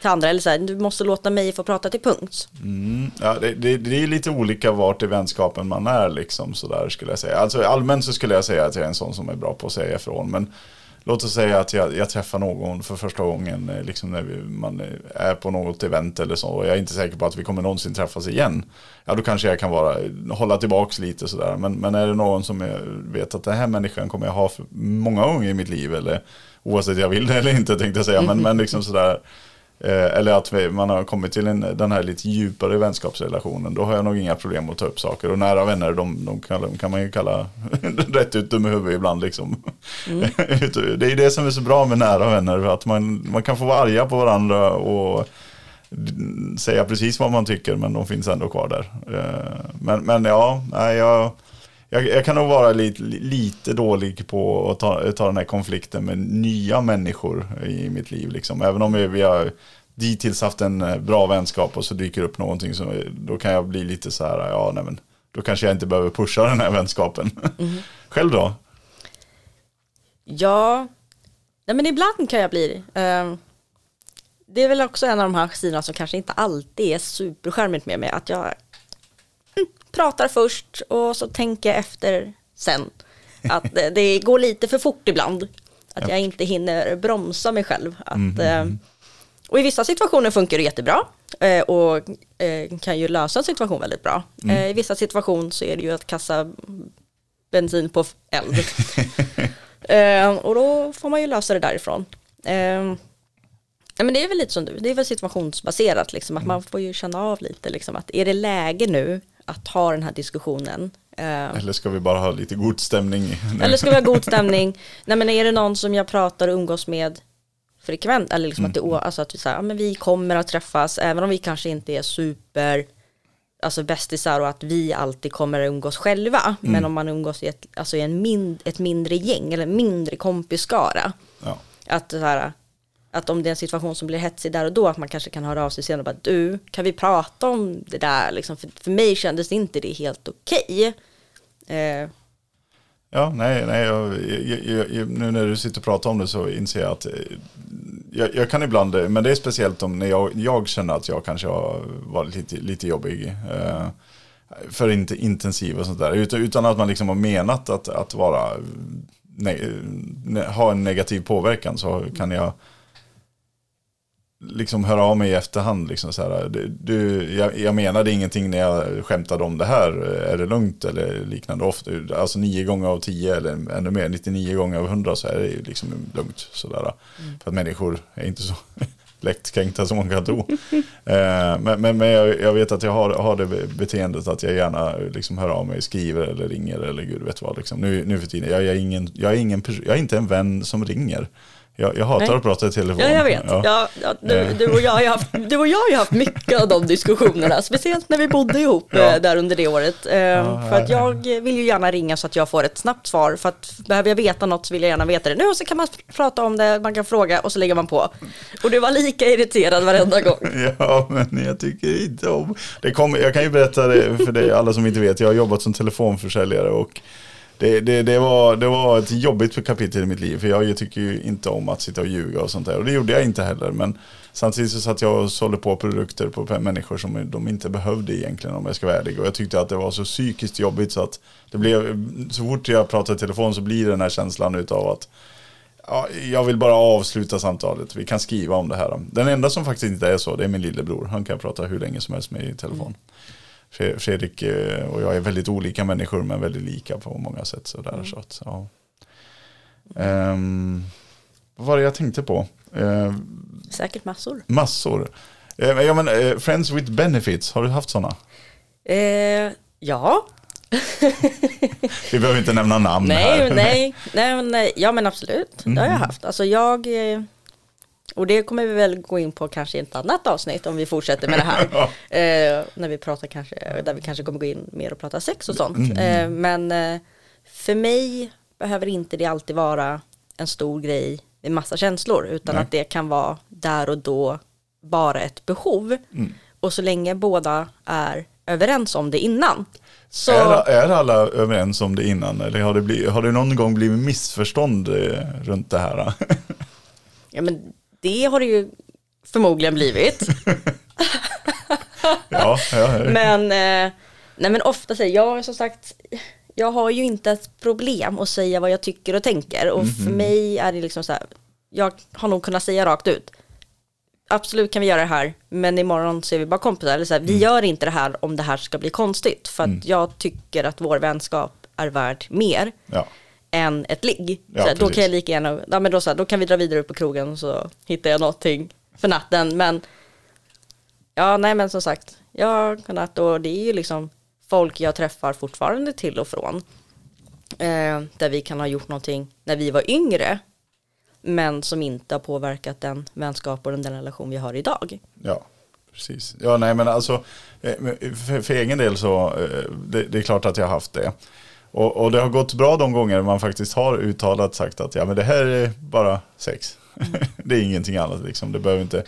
till andra. Eller så här, du måste låta mig få prata till punkt.
Mm, ja, det, det, det, är lite olika vart i vänskapen man är liksom sådär skulle jag säga. Alltså allmänt så skulle jag säga att jag är en sån som är bra på att säga ifrån. Men låt oss säga att jag, jag träffar någon för första gången eh, liksom när vi, man är på något event eller så och jag är inte säker på att vi kommer någonsin träffas igen. Ja, då kanske jag kan vara, hålla tillbaks lite sådär. Men, men är det någon som jag vet att den här människan kommer jag ha för många gånger i mitt liv eller oavsett jag vill det eller inte tänkte jag säga. Men, men liksom sådär Eh, eller att vi, man har kommit till en, den här lite djupare vänskapsrelationen. Då har jag nog inga problem att ta upp saker. Och nära vänner, de, de, kan, de kan man ju kalla rätt ut dum i huvudet ibland. Liksom. Mm. det är det som är så bra med nära vänner. Att man, man kan få vara arga på varandra och säga precis vad man tycker. Men de finns ändå kvar där. Eh, men, men ja, jag jag, jag, kan nog vara lite, lite dålig på att ta, ta den här konflikten med nya människor i mitt liv. Liksom. Även om vi, vi har dittills haft en eh, bra vänskap och så dyker upp någonting som då kan jag bli lite så här, ja nej men då kanske jag inte behöver pusha den här vänskapen. Mm. Själv då?
Ja, nej men ibland kan jag bli uh, det är väl också en av de här sidorna som kanske inte alltid är superskärmigt med mig, att jag pratar först och så tänker jag efter sen. Att det går lite för fort ibland. Att jag inte hinner bromsa mig själv. Att, mm. Och i vissa situationer funkar det jättebra eh, och eh, kan ju lösa en situation väldigt bra. Mm. I vissa situationer så är det ju att kasta bensin på eld. och då får man ju lösa det därifrån. Ja, men det är väl lite som du, det är väl situationsbaserat, liksom, att mm. man får ju känna av lite, liksom, att är det läge nu att ha den här diskussionen.
Eh, eller ska vi bara ha lite god stämning?
Eller ska vi ha god stämning? Nej men är det någon som jag pratar och umgås med frekvent, eller liksom mm. att, det, alltså att vi, säger, ja, men vi kommer att träffas, även om vi kanske inte är super alltså bästisar och att vi alltid kommer att umgås själva. Mm. Men om man umgås i ett, alltså i en mind, ett mindre gäng eller mindre kompisskara. Ja. Att så här, att om det är en situation som blir hetsig där och då, att man kanske kan höra av sig senare och bara du, kan vi prata om det där liksom? För, för mig kändes inte det helt okej. Okay. Eh.
Ja, nej, nej, jag, jag, jag, nu när du sitter och pratar om det så inser jag att eh, jag, kan ibland, eh, men det är speciellt om när jag, känner att jag kanske har varit lite, lite jobbig. Eh, för inte intensiv och sånt där. Utan, utan att man liksom har menat att, att vara, ne, eh, ne, ha en negativ påverkan så kan jag liksom höra av mig i efterhand. Liksom så här, du, jag, jag menade ingenting när jag skämtade om det här. Är det lugnt eller liknande? Ofta, alltså nio gånger av tio eller ännu mer, 99 gånger av hundra så är det liksom lugnt. Sådär. Mm. För att människor är inte så lättkränkta som man kan tro. eh, men men, men jag, jag, vet att jag har, har det beteendet att jag gärna liksom hör av mig, skriver eller ringer eller gud vet vad. Liksom. Nu, nu för tiden, jag, jag, är ingen, jag, är ingen, jag är inte en vän som ringer. Jag, jag hatar Nej. att prata i telefon.
Ja, jag vet. Ja. Ja, ja du, eh. du, och jag har haft, du och jag har haft mycket av de diskussionerna, speciellt när vi bodde ihop ja. Eh, där under det året. Eh, för att jag vill ju gärna ringa så att jag får ett snabbt svar, för att behöver jag veta något så vill jag gärna veta det nu, och så kan man prata om det, man kan fråga och så lägger man på. Och du var lika irriterad varenda gång.
Ja, men jag tycker inte om... Det kom, jag kan ju berätta det för dig, alla som inte vet, jag har jobbat som telefonförsäljare och det, det, det, var, det var ett jobbigt kapitel i mitt liv. För jag tycker ju inte om att sitta och ljuga och sånt där. Och det gjorde jag inte heller. Men samtidigt så satt jag och sålde på produkter på människor som de inte behövde egentligen om jag ska vara ärlig. Och jag tyckte att det var så psykiskt jobbigt så att det blev, så fort jag pratar i telefon så blir det den här känslan utav att ja, jag vill bara avsluta samtalet. Vi kan skriva om det här. Den enda som faktiskt inte är så, det är min lillebror. Han kan prata hur länge som helst med i telefon. Mm. Fredrik eh, och jag är väldigt olika människor men väldigt lika på många sätt. Så där, mm. så att, ja. um, vad var det jag tänkte på? Uh,
Säkert massor.
Massor. Uh, ja, men, uh, friends with benefits, har du haft sådana?
Uh, ja.
Vi behöver inte nämna namn
nej,
här.
Nej, nej, nej, ja men absolut. Mm. Det har jag mm. haft. Alltså jag och det kommer vi väl gå in på kanske i ett annat avsnitt om vi fortsätter med det här. eh, när vi pratar kanske, där vi kanske kommer gå in mer och prata sex och sånt. Mm. Eh, men eh, för mig behöver inte det alltid vara en stor grej med massa känslor utan
Nej.
att det kan vara där och då bara ett behov.
Mm.
Och så länge båda är överens om det innan. Så,
Är, är alla överens om det innan eller har det, blivit, har det någon gång blivit missförstånd eh, runt det här?
ja, men det har det ju förmodligen blivit.
ja, ja.
Men, eh, nej men ofta säger jag som sagt, jag har ju inte ett problem att säga vad jag tycker och tänker. Och för mig är det liksom så här, jag har nog kunnat säga rakt ut. Absolut kan vi göra det här, men imorgon så är vi bara kompisar. Eller så här, Vi gör inte det här om det här ska bli konstigt. För att jag tycker att vår vänskap är värd mer
ja.
Än ett ligg.
Ja,
då kan jag lika gärna, ja, men då, så här, då kan vi dra vidare upp på krogen och så hittar jag någonting för natten. Men ja, nej men som sagt, jag har kunnat och det är ju liksom folk jag träffar fortfarande till och från. Eh, där vi kan ha gjort någonting när vi var yngre. Men som inte har påverkat den vänskap och den relation vi har idag.
Ja, precis. Ja, nej men alltså eh, för, för egen del så eh, det, det är klart att jag har haft det. Och, och det har gått bra de gånger man faktiskt har uttalat sagt att ja men det här är bara sex. det är ingenting annat liksom. Det behöver inte.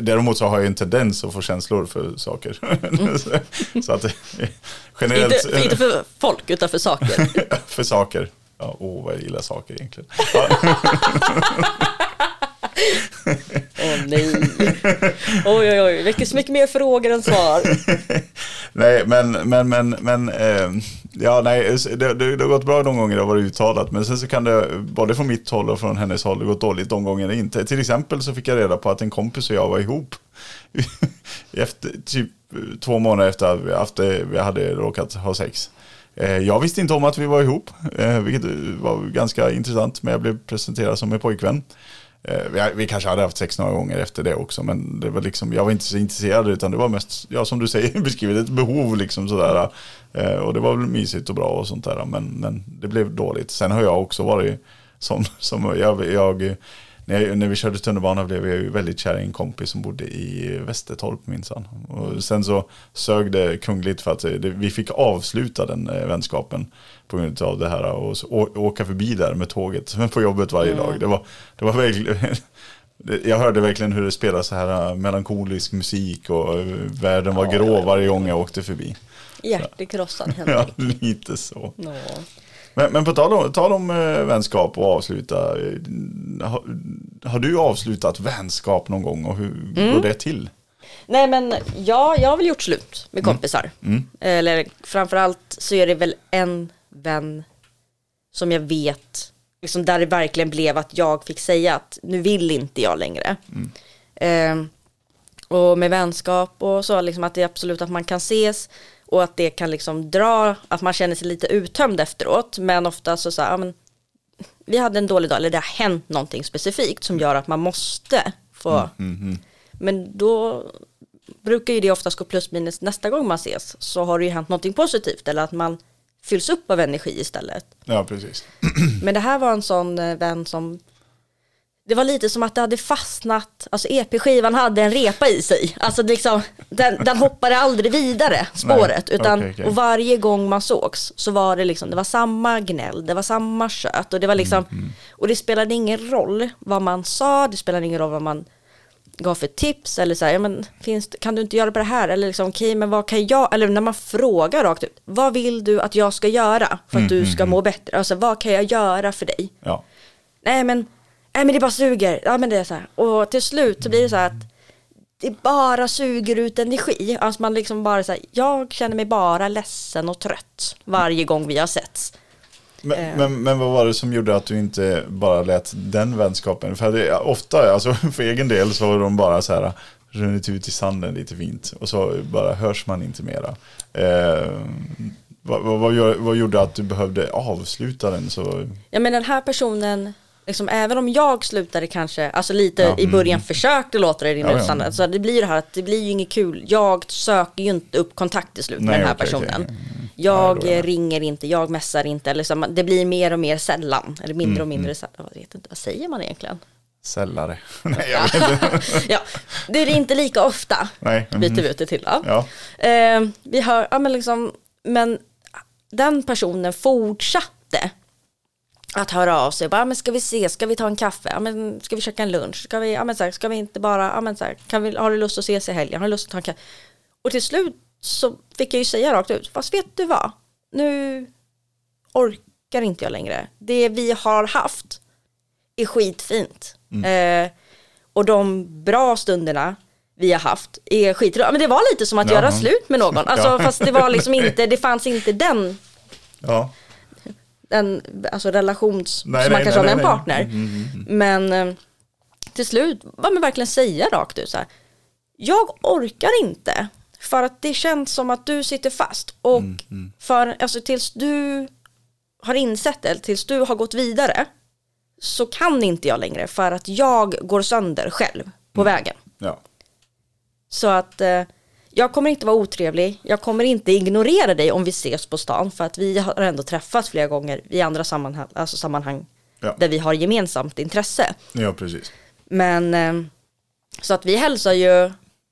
Däremot så har jag en tendens att få känslor för saker. så att eh, generellt.
Inte, för, inte för folk utan för saker.
för saker. Ja, åh vad jag gillar saker egentligen.
Åh nej. Oj oj oj, väcker så mycket mer frågor än svar.
nej, men, men, men, men eh, ja, nej, det, det, det har gått bra de gånger det har varit uttalat. Men sen så kan det, både från mitt håll och från hennes håll, det gått dåligt de gånger det inte. Till exempel så fick jag reda på att en kompis och jag var ihop. efter, typ två månader efter att vi, efter vi hade råkat ha sex. Eh, jag visste inte om att vi var ihop, eh, vilket var ganska intressant, men jag blev presenterad som en pojkvän. Eh, vi, vi kanske hade haft sex några gånger efter det också, men det var liksom, jag var inte så intresserad, utan det var mest, ja som du säger, beskrivet ett behov liksom sådär. Eh, och det var väl mysigt och bra och sånt där, men, men det blev dåligt. Sen har jag också varit som, som jag, jag när, jag, när vi körde tunnelbana blev jag ju väldigt kär i en kompis som bodde i Västertorp minsann. Och sen så sög det kungligt för att det, vi fick avsluta den eh, vänskapen på grund av det här och så, å, åka förbi där med tåget på jobbet varje dag. Det var, det var verkligen, jag hörde verkligen hur det spelades så här eh, melankolisk musik och eh, världen var grå varje gång jag åkte förbi.
Hjärtekrossad
Ja,
Henrik.
lite så.
Nå.
Men, men på tal om, tal om eh, vänskap och avsluta. eh, Har, har du avslutat vänskap någon gång och hur
Mm.
går det till?
Nej men ja, jag har väl gjort slut med kompisar. Eller framförallt så är det väl en vän som jag vet, liksom där det verkligen blev att jag fick säga att nu vill inte jag längre. Ehm, och med vänskap och så, liksom att det är absolut att man kan ses och att det kan liksom dra, att man känner sig lite uttömd efteråt. Men ofta så så här, ja, men, vi hade en dålig dag, eller det har hänt någonting specifikt som gör att man måste få men då brukar ju det oftast gå plus minus nästa gång man ses. Så har det ju hänt någonting positivt eller att man fylls upp av energi istället.
Ja, precis.
Men det här var en sån eh, vän som det var lite som att det hade fastnat, alltså EP-skivan hade en repa i sig. Alltså liksom, den, den hoppade aldrig vidare, spåret.
Nej,
utan,
okej, okej.
Och varje gång man sågs så var det liksom, det var samma gnäll, det var samma kött. Och det var liksom,
Mm,
och det spelade ingen roll vad man sa, det spelade ingen roll vad man gav för tips eller så här, ja, men finns, kan du inte göra på det här? Eller liksom, okej, men vad kan jag, eller när man frågar rakt ut, vad vill du att jag ska göra för att
Mm,
du ska må bättre? Alltså vad kan jag göra för dig?
Ja.
Nej men, nej men det bara suger, ja men det är så här. Och till slut så blir det så här att det bara suger ut energi. Alltså man liksom bara så här, jag känner mig bara ledsen och trött varje gång vi har setts.
Men,
Eh.
men, men vad var det som gjorde att du inte bara lät den vänskapen? För det, ofta, alltså för egen del så har de bara så här runnit ut i sanden lite fint och så bara hörs man inte mera. Eh, vad, vad, vad, vad gjorde att du behövde avsluta den så?
Ja men den här personen, liksom, även om jag slutade kanske, alltså lite
Ja,
i början försökte låta det rinna
Ja,
ut
ja.
i. Så det blir ju det här att det blir ju inget kul. Jag söker ju inte upp kontakt till slut med
Nej,
den här
okej.
personen.
Mm.
Jag
Ja,
ringer inte, jag messar inte. Eller så, det blir mer och mer sällan. Eller mindre
Mm,
och mindre sällan. Jag vet inte, vad säger man egentligen?
Sällare. Nej, jag vet inte.
ja, det är inte lika ofta.
Nej. mhm.
Byter vi ut det till. Ja. Eh, vi hör, ja men liksom, men den personen fortsatte att höra av sig. Bara, "Ja, men ska vi se, ska vi ta en kaffe? Ja, men ska vi käka en lunch? Ska vi, ja, men så här, ska vi inte bara, ja, men så här, kan vi, har du lust att ses i helgen? Har du lust att ta en kaffe? Och till slut så fick jag ju säga rakt ut, fast vet du vad? Nu orkar inte jag längre. Det vi har haft är skitfint. Eh, och de bra stunderna vi har haft är skitbra. Men det var lite som att
Ja.
göra slut med någon. Alltså,
Ja.
Fast det var liksom inte, det fanns inte den
Ja.
En alltså relations
Nej,
som man kanske har med en partner.
Mm, mm, mm.
Men eh, till slut, vad man verkligen säga rakt ut så här. Jag orkar inte för att det känns som att du sitter fast. Och
Mm,
för, alltså tills du har insett det, tills du har gått vidare så kan inte jag längre för att jag går sönder själv på
Mm.
vägen.
Ja.
Så att eh, jag kommer inte vara otrevlig, jag kommer inte ignorera dig om vi ses på stan för att vi har ändå träffats flera gånger i andra sammanhang, alltså sammanhang
Ja.
där vi har gemensamt intresse.
ja, precis.
Men eh, så att vi hälsar ju,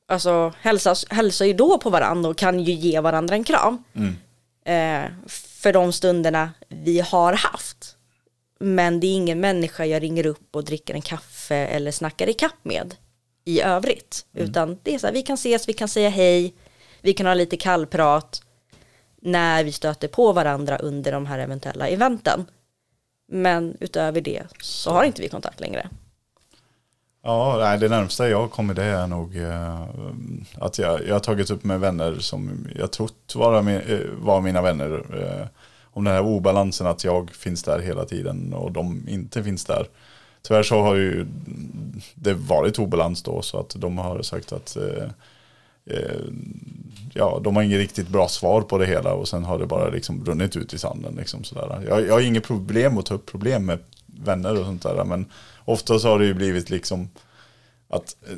alltså hälsas, hälsar ju då på varandra och kan ju ge varandra en kram.
Mm.
Eh, för de stunderna vi har haft. Men det är ingen människa jag ringer upp och dricker en kaffe eller snackar i kapp med i övrigt. Utan det är så här, vi kan ses, vi kan säga hej, vi kan ha lite kallprat när vi stöter på varandra under de här eventuella eventen. Men utöver det så har inte vi kontakt längre.
Ja, det närmsta jag kommer det är nog eh, att jag, jag har tagit upp med vänner som jag trott vara eh, var mina vänner. Eh, om den här obalansen att jag finns där hela tiden och de inte finns där. Tyvärr så har ju det varit obalans då så att de har sagt att eh, eh, ja, de har inget riktigt bra svar på det hela och sen har det bara liksom runnit ut i sanden. Liksom sådär. Jag, jag har inget problem att ta upp problem med vänner och sånt där men ofta så har det ju blivit liksom att eh,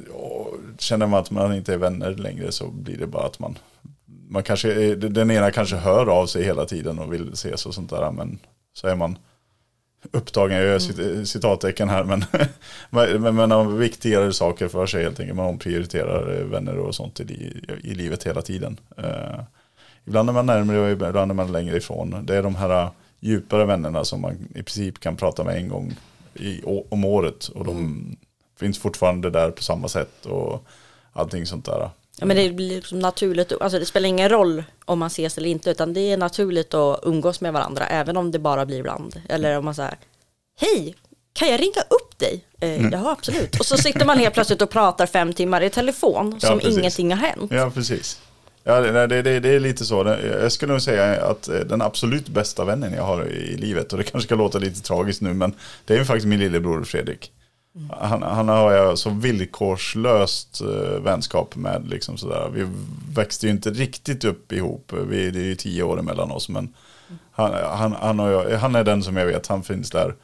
känner man att man inte är vänner längre så blir det bara att man man kanske, eh, den ena kanske hör av sig hela tiden och vill ses och sånt där men så är man upptagen, jag gör cit- citattecken här men, men, men har viktigare saker för sig helt enkelt. Man omprioriterar eh, vänner och sånt i, i livet hela tiden. Eh, ibland är man närmare och ibland är man längre ifrån. Det är de här djupare vännerna som man i princip kan prata med en gång i, om året och de finns fortfarande där på samma sätt och allting sånt där.
Ja, men det blir liksom naturligt, alltså det spelar ingen roll om man ses eller inte, utan det är naturligt att umgås med varandra, även om det bara blir ibland. Eller om man säger, hej, kan jag ringa upp dig? Eh, Ja, absolut. Och så sitter man helt plötsligt och pratar fem timmar i telefon,
Ja,
som
precis.
ingenting har hänt.
Ja, precis. Ja, det, det, det, är lite så. Jag skulle nog säga att eh, den absolut bästa vännen jag har i livet, och det kanske ska låta lite tragiskt nu, men det är ju faktiskt min lillebror Fredrik. Han, han har jag så villkorslöst eh, vänskap med. Liksom sådär. Vi växte ju inte riktigt upp ihop. Vi, det är ju tio år emellan oss. Men han, han, han, jag, han är den som jag vet, han finns där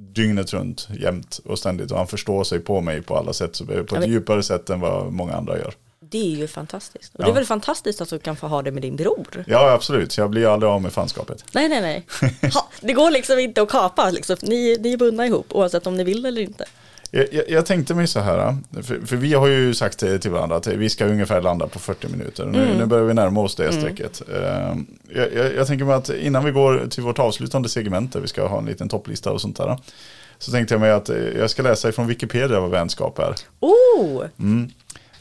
dygnet runt, jämt och ständigt. Och han förstår sig på mig på alla sätt, på ett djupare sätt än vad många andra gör.
Det är ju fantastiskt. Och
Ja.
det är väl fantastiskt att du kan få ha det med din bror?
Ja, absolut. Jag blir aldrig av med fanskapet.
Nej, nej, nej. Ha, det går liksom inte att kapa, liksom. ni, ni är bundna ihop, oavsett om ni vill eller inte.
Jag, jag, jag tänkte mig så här, för, för vi har ju sagt till, varandra att vi ska ungefär landa på 40 minuter. Nu, nu börjar vi närma oss det strecket. Eh, jag, jag, tänker mig att innan vi går till vårt avslutande segment där vi ska ha en liten topplista och sånt där. Så tänkte jag mig att jag ska läsa ifrån Wikipedia vad vänskap är.
Oh!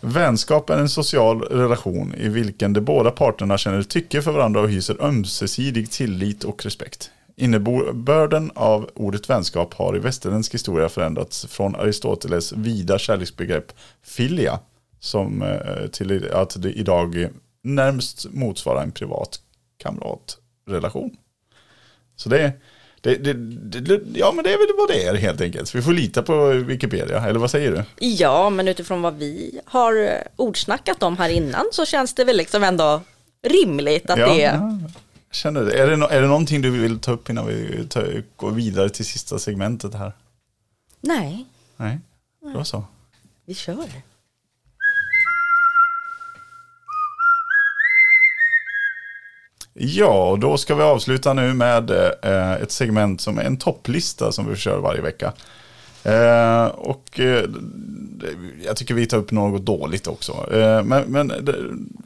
Vänskap är en social relation i vilken de båda parterna känner tycke för varandra och hyser ömsesidig tillit och respekt. Innebörden av ordet vänskap har i västerländsk historia förändrats från Aristoteles vida kärleksbegrepp filia som eh, till att det idag närmst motsvarar en privat kamratrelation. Så det, det, det, det, ja men det är väl vad det är helt enkelt. Vi får lita på Wikipedia, eller vad säger du?
Ja, men utifrån vad vi har eh, ordsnackat om här innan så känns det väl liksom ändå rimligt att
Ja,
det.
Känner du? Är det, no- är det någonting du vill ta upp innan vi tar, går vidare till sista segmentet här?
Nej,
Nej, då så.
vi kör.
Ja, och då ska vi avsluta nu med eh, ett segment som är en topplista som vi kör varje vecka. Eh, och eh, jag tycker vi tar upp något dåligt också. Eh, men men det,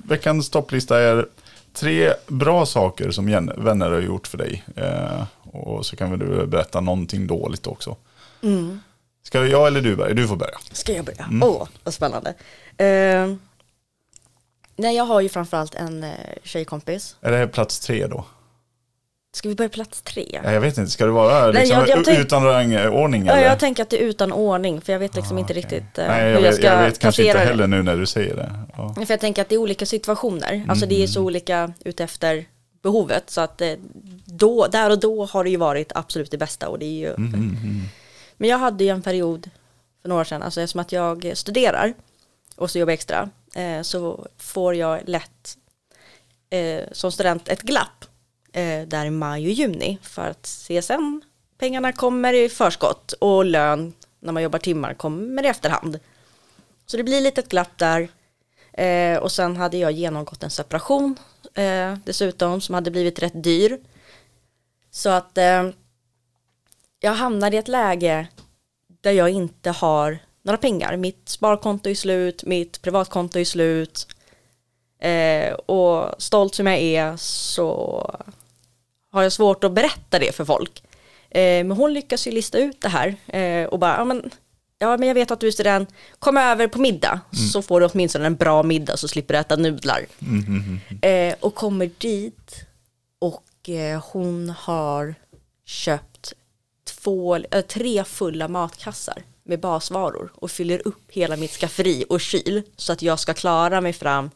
veckans topplista är tre bra saker som vänner har gjort för dig. Eh, Och så kan vi du berätta någonting dåligt också.
Mm.
Ska jag eller du börja? Du får börja.
Ska jag börja? Åh, vad spännande. Uh, nej, jag har ju framförallt en uh, tjejkompis.
Är det här plats tre då?
Ska vi börja plats tre?
Ja, jag vet inte, ska det vara liksom,
Nej, jag- jag tänk-
utan rangordning?
Ja,
eller?
jag tänker att det är utan ordning, för jag vet liksom inte
Okej.
riktigt uh,
Nej,
hur
jag,
jag
vet,
ska
jag vet kanske inte heller nu när du säger det. Ja.
För jag tänker att det är olika situationer, alltså det är
Mm.
så olika utefter behovet, så att eh, då, där och då har det ju varit absolut det bästa och det är ju
Mm, mm, mm.
Men jag hade ju en period för några år sedan, alltså eftersom att jag studerar och så jobbar extra, eh, så får jag lätt eh, som student ett glapp eh, där i maj och juni för att CSN, pengarna kommer i förskott och lön när man jobbar timmar kommer i efterhand. Så det blir lite ett glapp där eh, och sen hade jag genomgått en separation eh, dessutom som hade blivit rätt dyr. Så att eh, jag hamnade i ett läge där jag inte har några pengar. Mitt sparkonto är slut, mitt privatkonto är slut. Eh, och stolt som jag är så har jag svårt att berätta det för folk. Eh, men hon lyckas ju lista ut det här eh, och bara, ja men, ja men jag vet att du är student, kom över på middag så får du åtminstone en bra middag så slipper du äta nudlar.
Mm, mm, mm.
Eh, och kommer dit och eh, hon har köpt två, äh, tre fulla matkassar med basvaror och fyller upp hela mitt skafferi och kyl så att jag ska klara mig fram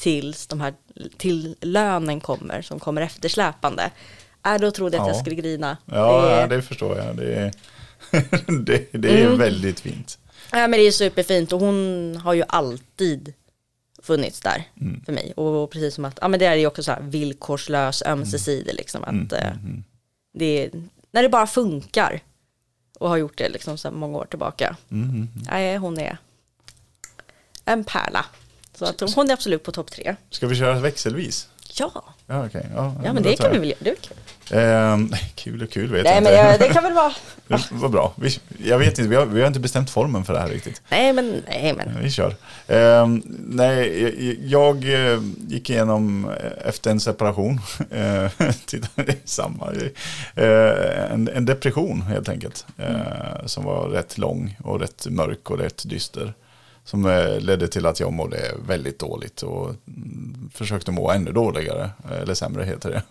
tills de här, till lönen kommer som kommer eftersläpande. Äh, då trodde jag att
Ja.
jag skulle grina.
Ja,
det,
det... det förstår jag. Det är, det, det är
Mm.
väldigt fint.
Ja, men det är superfint och hon har ju alltid funnits där
Mm.
för mig. Och precis som att, ja men det är ju också så här villkorslös ömsesidig liksom. Att
Mm,
eh,
mm, mm.
det är, när det bara funkar. Och har gjort det liksom sedan många år tillbaka.
Mm, mm, mm.
Nej, hon är en pärla. Så att hon är absolut på topp tre.
Ska vi köra växelvis?
Ja,
Ja, okej. Ja,
ja men det kan vi väl göra. Det är kul.
Ehm, kul och kul vet
Nej
jag
men
inte.
jag, det kan väl vara.
Var bra. Vi, jag vet inte, vi har, vi har inte bestämt formen för det här riktigt.
Nej men, nej men.
Vi kör. Ehm, nej, jag, jag eh, gick igenom eh, efter en separation, eh, det är samma, en, en depression helt enkelt. Eh, som var rätt lång och rätt mörk och rätt dyster. Som eh, ledde till att jag mådde väldigt dåligt och mm, försökte må ännu dåligare, eller sämre heter det.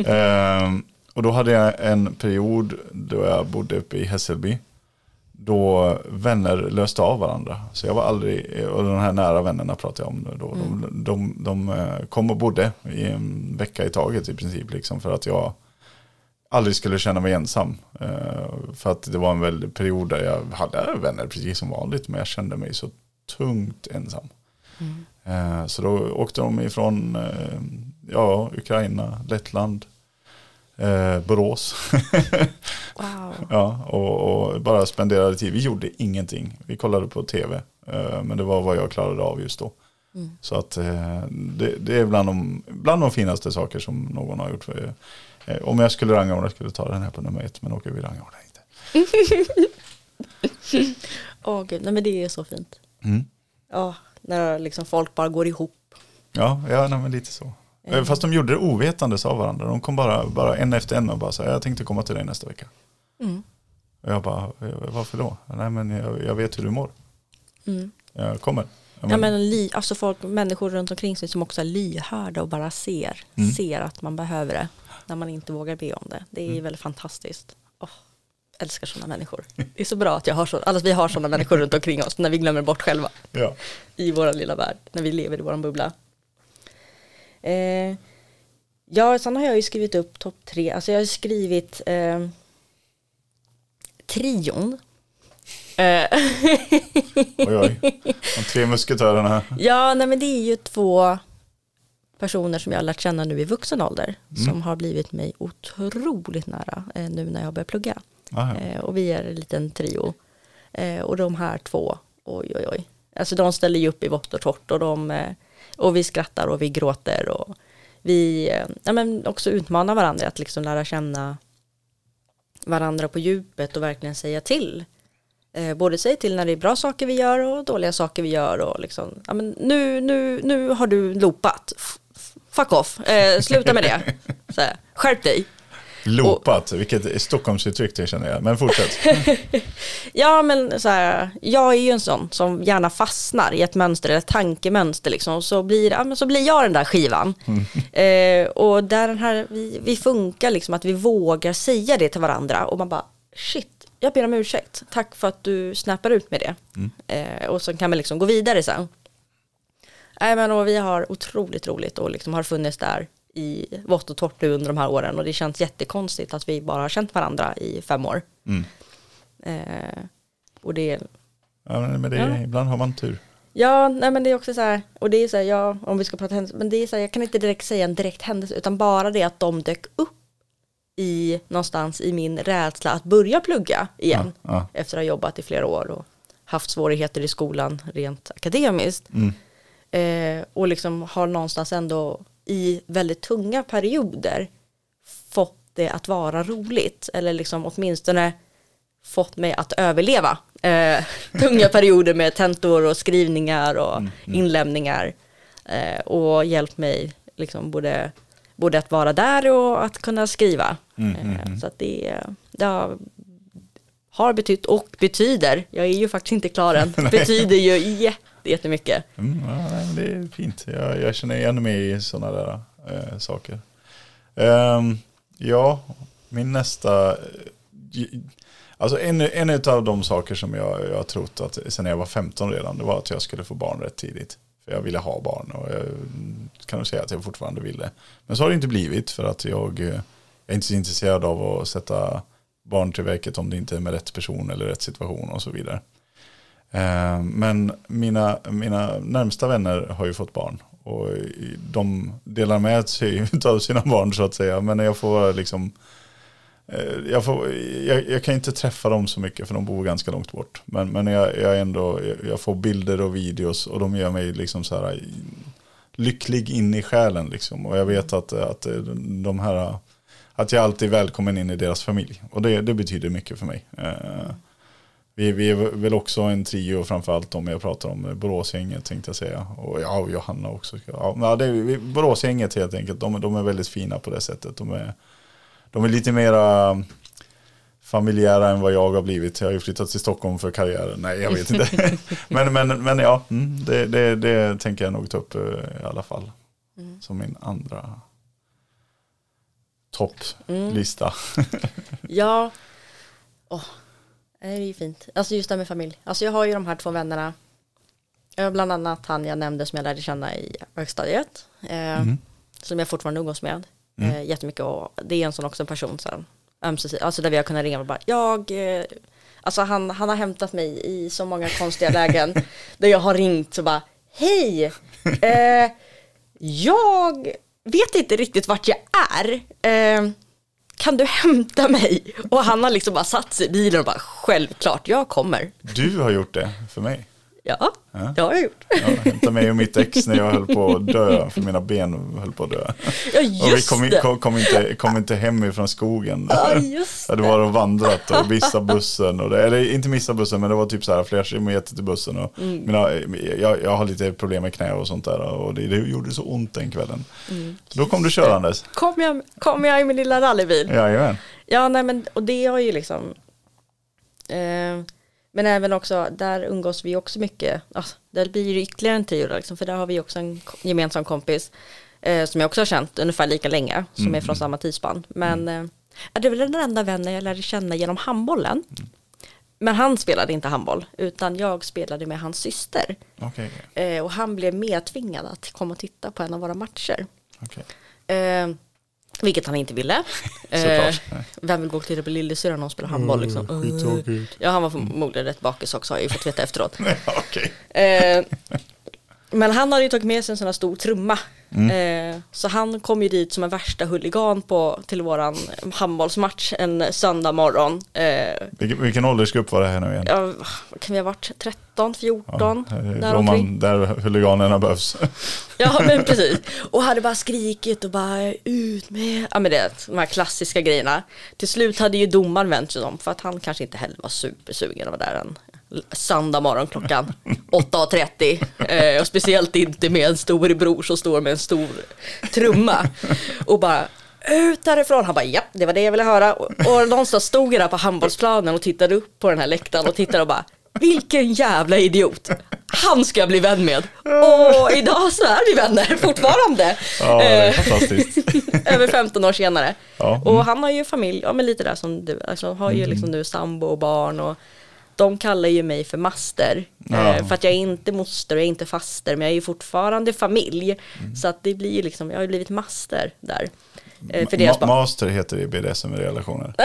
Ehm, och då hade jag en period då jag bodde uppe i Hässelby då vänner löste av varandra. Så jag var aldrig, och de här nära vännerna pratar jag om då, de, de, de eh, kom och bodde i en vecka i taget i princip, liksom för att jag aldrig skulle känna mig ensam. Eh, För att det var en väldig period där jag hade vänner precis som vanligt, men jag kände mig så tungt ensam. Eh, Så då åkte de ifrån eh, ja, Ukraina, Lettland, Borås.
Wow.
Ja, och, och bara spenderade tid. Vi gjorde ingenting. Vi kollade på tv. Men det var vad jag klarade av just då.
Mm.
Så att det, det är bland de, bland de finaste saker som någon har gjort. För, om jag skulle rangordna skulle jag ta den här på nummer ett. Men okej, vi rangordnar inte.
Åh gud, nej men det är så fint.
Mm.
Ja, när liksom folk bara går ihop.
Ja, ja nej, men lite så. Eh, Fast de gjorde det ovetandes av varandra. De kom bara, bara en efter en och bara så här, jag tänkte komma till dig nästa vecka.
Mm.
Och jag bara, "Eh, varför då? Nej men jag, jag vet hur du mår.
Mm.
Jag kommer. Ja,
Ja men alltså folk, människor runt omkring sig som också är lyhörda och bara ser,
Mm.
ser att man behöver det när man inte vågar be om det. Det är
Mm.
väl fantastiskt. Åh, älskar sådana människor. Det är så bra att jag har så, alltså vi har sådana människor runt omkring oss när vi glömmer bort själva
ja.
i vår lilla värld, när vi lever i vår bubbla. Eh, ja, sen har jag ju skrivit upp topp tre, alltså jag har skrivit eh, trion. Eh,
Oj, oj. De tre musketörerna.
Ja, nej men det är ju två personer som jag har lärt känna nu i vuxen ålder
Mm.
som har blivit mig otroligt nära eh, nu när jag börjar plugga.
Aha.
Eh, och vi är en liten trio. Eh, och de här två, oj oj oj. Alltså de ställer ju upp i vått och torrt och, de, eh, och vi skrattar och vi gråter och vi eh, ja, men också utmanar varandra att liksom lära känna varandra på djupet och verkligen säga till. Eh, både säga till när det är bra saker vi gör och dåliga saker vi gör och liksom, ja men nu, nu, nu har du loopat. Fuck off, eh, sluta med det. Så här, skärp dig.
Loopat, vilket Stockholmsuttryck det känner jag. Men fortsätt.
Ja, men så här, jag är ju en sån som gärna fastnar i ett mönster eller ett tankemönster liksom. Så blir, ja, men så blir jag den där skivan. Eh, och där den här, vi, vi funkar liksom att vi vågar säga det till varandra och man bara shit, jag ber om ursäkt. Tack för att du snappar ut med det. Eh, och så kan man liksom gå vidare sen. Nej, men och vi har otroligt roligt och liksom har funnits där i vått och torrt under de här åren och det känns jättekonstigt att vi bara har känt varandra i fem år.
Mm.
Eh, och det
Ja, men det,
Ja.
Ibland har man tur.
Ja, nej men det är också så här, och det är så här, ja, om vi ska prata händelse, men det är så här, jag kan inte direkt säga en direkt händelse, utan bara det att de dök upp i någonstans i min rädsla att börja plugga igen,
Ja, ja.
efter att ha jobbat i flera år och haft svårigheter i skolan rent akademiskt.
Mm.
Eh, och liksom har någonstans ändå i väldigt tunga perioder fått det att vara roligt, eller liksom åtminstone fått mig att överleva. Eh, tunga perioder med tentor och skrivningar och inlämningar. Eh, och hjälpt mig liksom både, både att vara där och att kunna skriva. Eh, så att det, det har, har betytt och betyder, jag är ju faktiskt inte klar än, betyder ju jätte, jättemycket.
Mm, ja, det är fint. Jag, jag känner igen mig i sådana där äh, saker. Um, ja, min nästa... Eh, alltså en, en av de saker som jag, jag har trott att sen jag var 15 redan, det var att jag skulle få barn rätt tidigt. För jag ville ha barn och jag mm, kan nog säga att jag fortfarande vill det. Men så har det inte blivit för att jag, eh, jag är inte så intresserad av att sätta barn till verket om det inte är med rätt person eller rätt situation och så vidare. Eh, men mina, mina närmsta vänner har ju fått barn. Och de delar med sig av sina barn så att säga. Men jag får liksom eh, jag, får, jag, jag kan inte träffa dem så mycket för de bor ganska långt bort. Men, men jag, jag, ändå, jag får bilder och videos och de gör mig liksom så här eh, lycklig in i själen. Liksom. Och jag vet att, att de här att jag alltid är välkommen in i deras familj. Och det, det betyder mycket för mig. Mm vi, vi är väl också en trio framförallt om jag pratar om Boråsgänget tänkte jag säga. Och ja, och Johanna också. Ja, det är, Boråsgänget helt enkelt, de, de är väldigt fina på det sättet. De är, de är lite mera familjära än vad jag har blivit. Jag har ju flyttat till Stockholm för karriären. Nej, jag vet inte. men, men, men ja, mm, det, det, det tänker jag nog ta upp eh, i alla fall. Som min andra topplista.
Ja, Åh, det är ju fint. Alltså just det här med familj. Alltså jag har ju de här två vännerna. Har bland annat han jag nämnde som jag lärde känna i högstadiet. Eh, Som jag fortfarande umgås med. Eh, jättemycket och det är en sån också en person ömsesidigt, alltså där vi har kunnat ringa och bara jag eh, Alltså han, han har hämtat mig i så många konstiga lägen där jag har ringt och bara hej eh, jag vet inte riktigt vart jag är eh, kan du hämta mig? Och han har liksom bara satt sig i bilen och bara självklart jag kommer
Du har gjort det för mig
ja,
Ja.
det har jag gjort
Ja, hämtade mig och mitt ex när jag höll på att dö, för mina ben höll på att dö.
ja
Och vi
just
kom,
det
kom, kom, inte, kom inte hem ifrån skogen.
ja just
Jag hade varit och vandrat och missat bussen. Och det, eller inte missat bussen, men det var typ så här flera kilometer till bussen. Och
Mm.
mina, jag, jag har lite problem med knä och sånt där. Och det, det gjorde så ont den kvällen.
Mm.
Då kom du körandes.
kom jag, kom jag i min lilla rallybil
Jajamän.
Ja, nej men och det har ju liksom eh, Men även också, där umgås vi också mycket. Alltså, Där blir det ytterligare en trio liksom, för där har vi också en gemensam kompis eh, Som jag också har känt ungefär lika länge, som är från samma tidsspann. Men eh, ja, det är väl den enda vännen jag lärde känna genom handbollen. Men han spelade inte handboll, utan jag spelade med hans syster.
Okej,
eh, Och han blev medtvingad att komma och titta på en av våra matcher.
Okej.
Vilket han inte ville. Eh, vem vill gå och titta på lillasyrran när hon spelar handboll liksom?
Mm.
Ja, han var förmodligen rätt bakis också har jag ju fått veta efteråt.
Ja, Okej.
Eh, men han hade ju tagit med sig en sån här stor trumma.
Mm.
Eh, så han kom ju dit som en värsta huligan på, till våran handbollsmatch en söndag morgon. Eh,
Vilken, vilken åldersgrupp var det här nu igen?
ja, kan vi ha varit 13, 14?
Ja,
där
där, man, där huliganerna behövs.
Ja men precis. Och hade bara skrikit och bara ut med, ja men det, de här klassiska grejerna. Till slut hade ju domaren vänt sig om för att han kanske inte heller var supersugen att vara där en söndag morgon klockan 8.30. Eh, och speciellt inte med en storebror som står med en stor trumma. Och bara, ut därifrån. Han bara, ja, det var det jag ville höra. Och, och någonstans stod jag där på handbollsplanen och tittade upp på den här läktaren och tittade och bara, vilken jävla idiot. Han ska jag bli vän med. Och idag så är vi vänner fortfarande.
Ja, det är
Eh,
fantastiskt.
Över 15 år senare.
Ja, mm.
Och han har ju familj, ja men lite där som du, alltså har ju liksom nu sambo och barn och de kallar ju mig för master.
Ja.
Eh, för att jag är inte moster och jag är inte faster men jag är ju fortfarande familj.
Mm.
Så att det blir ju liksom, jag har ju blivit master där. Eh, för deras
Ma- master heter det i BDSM-relationer.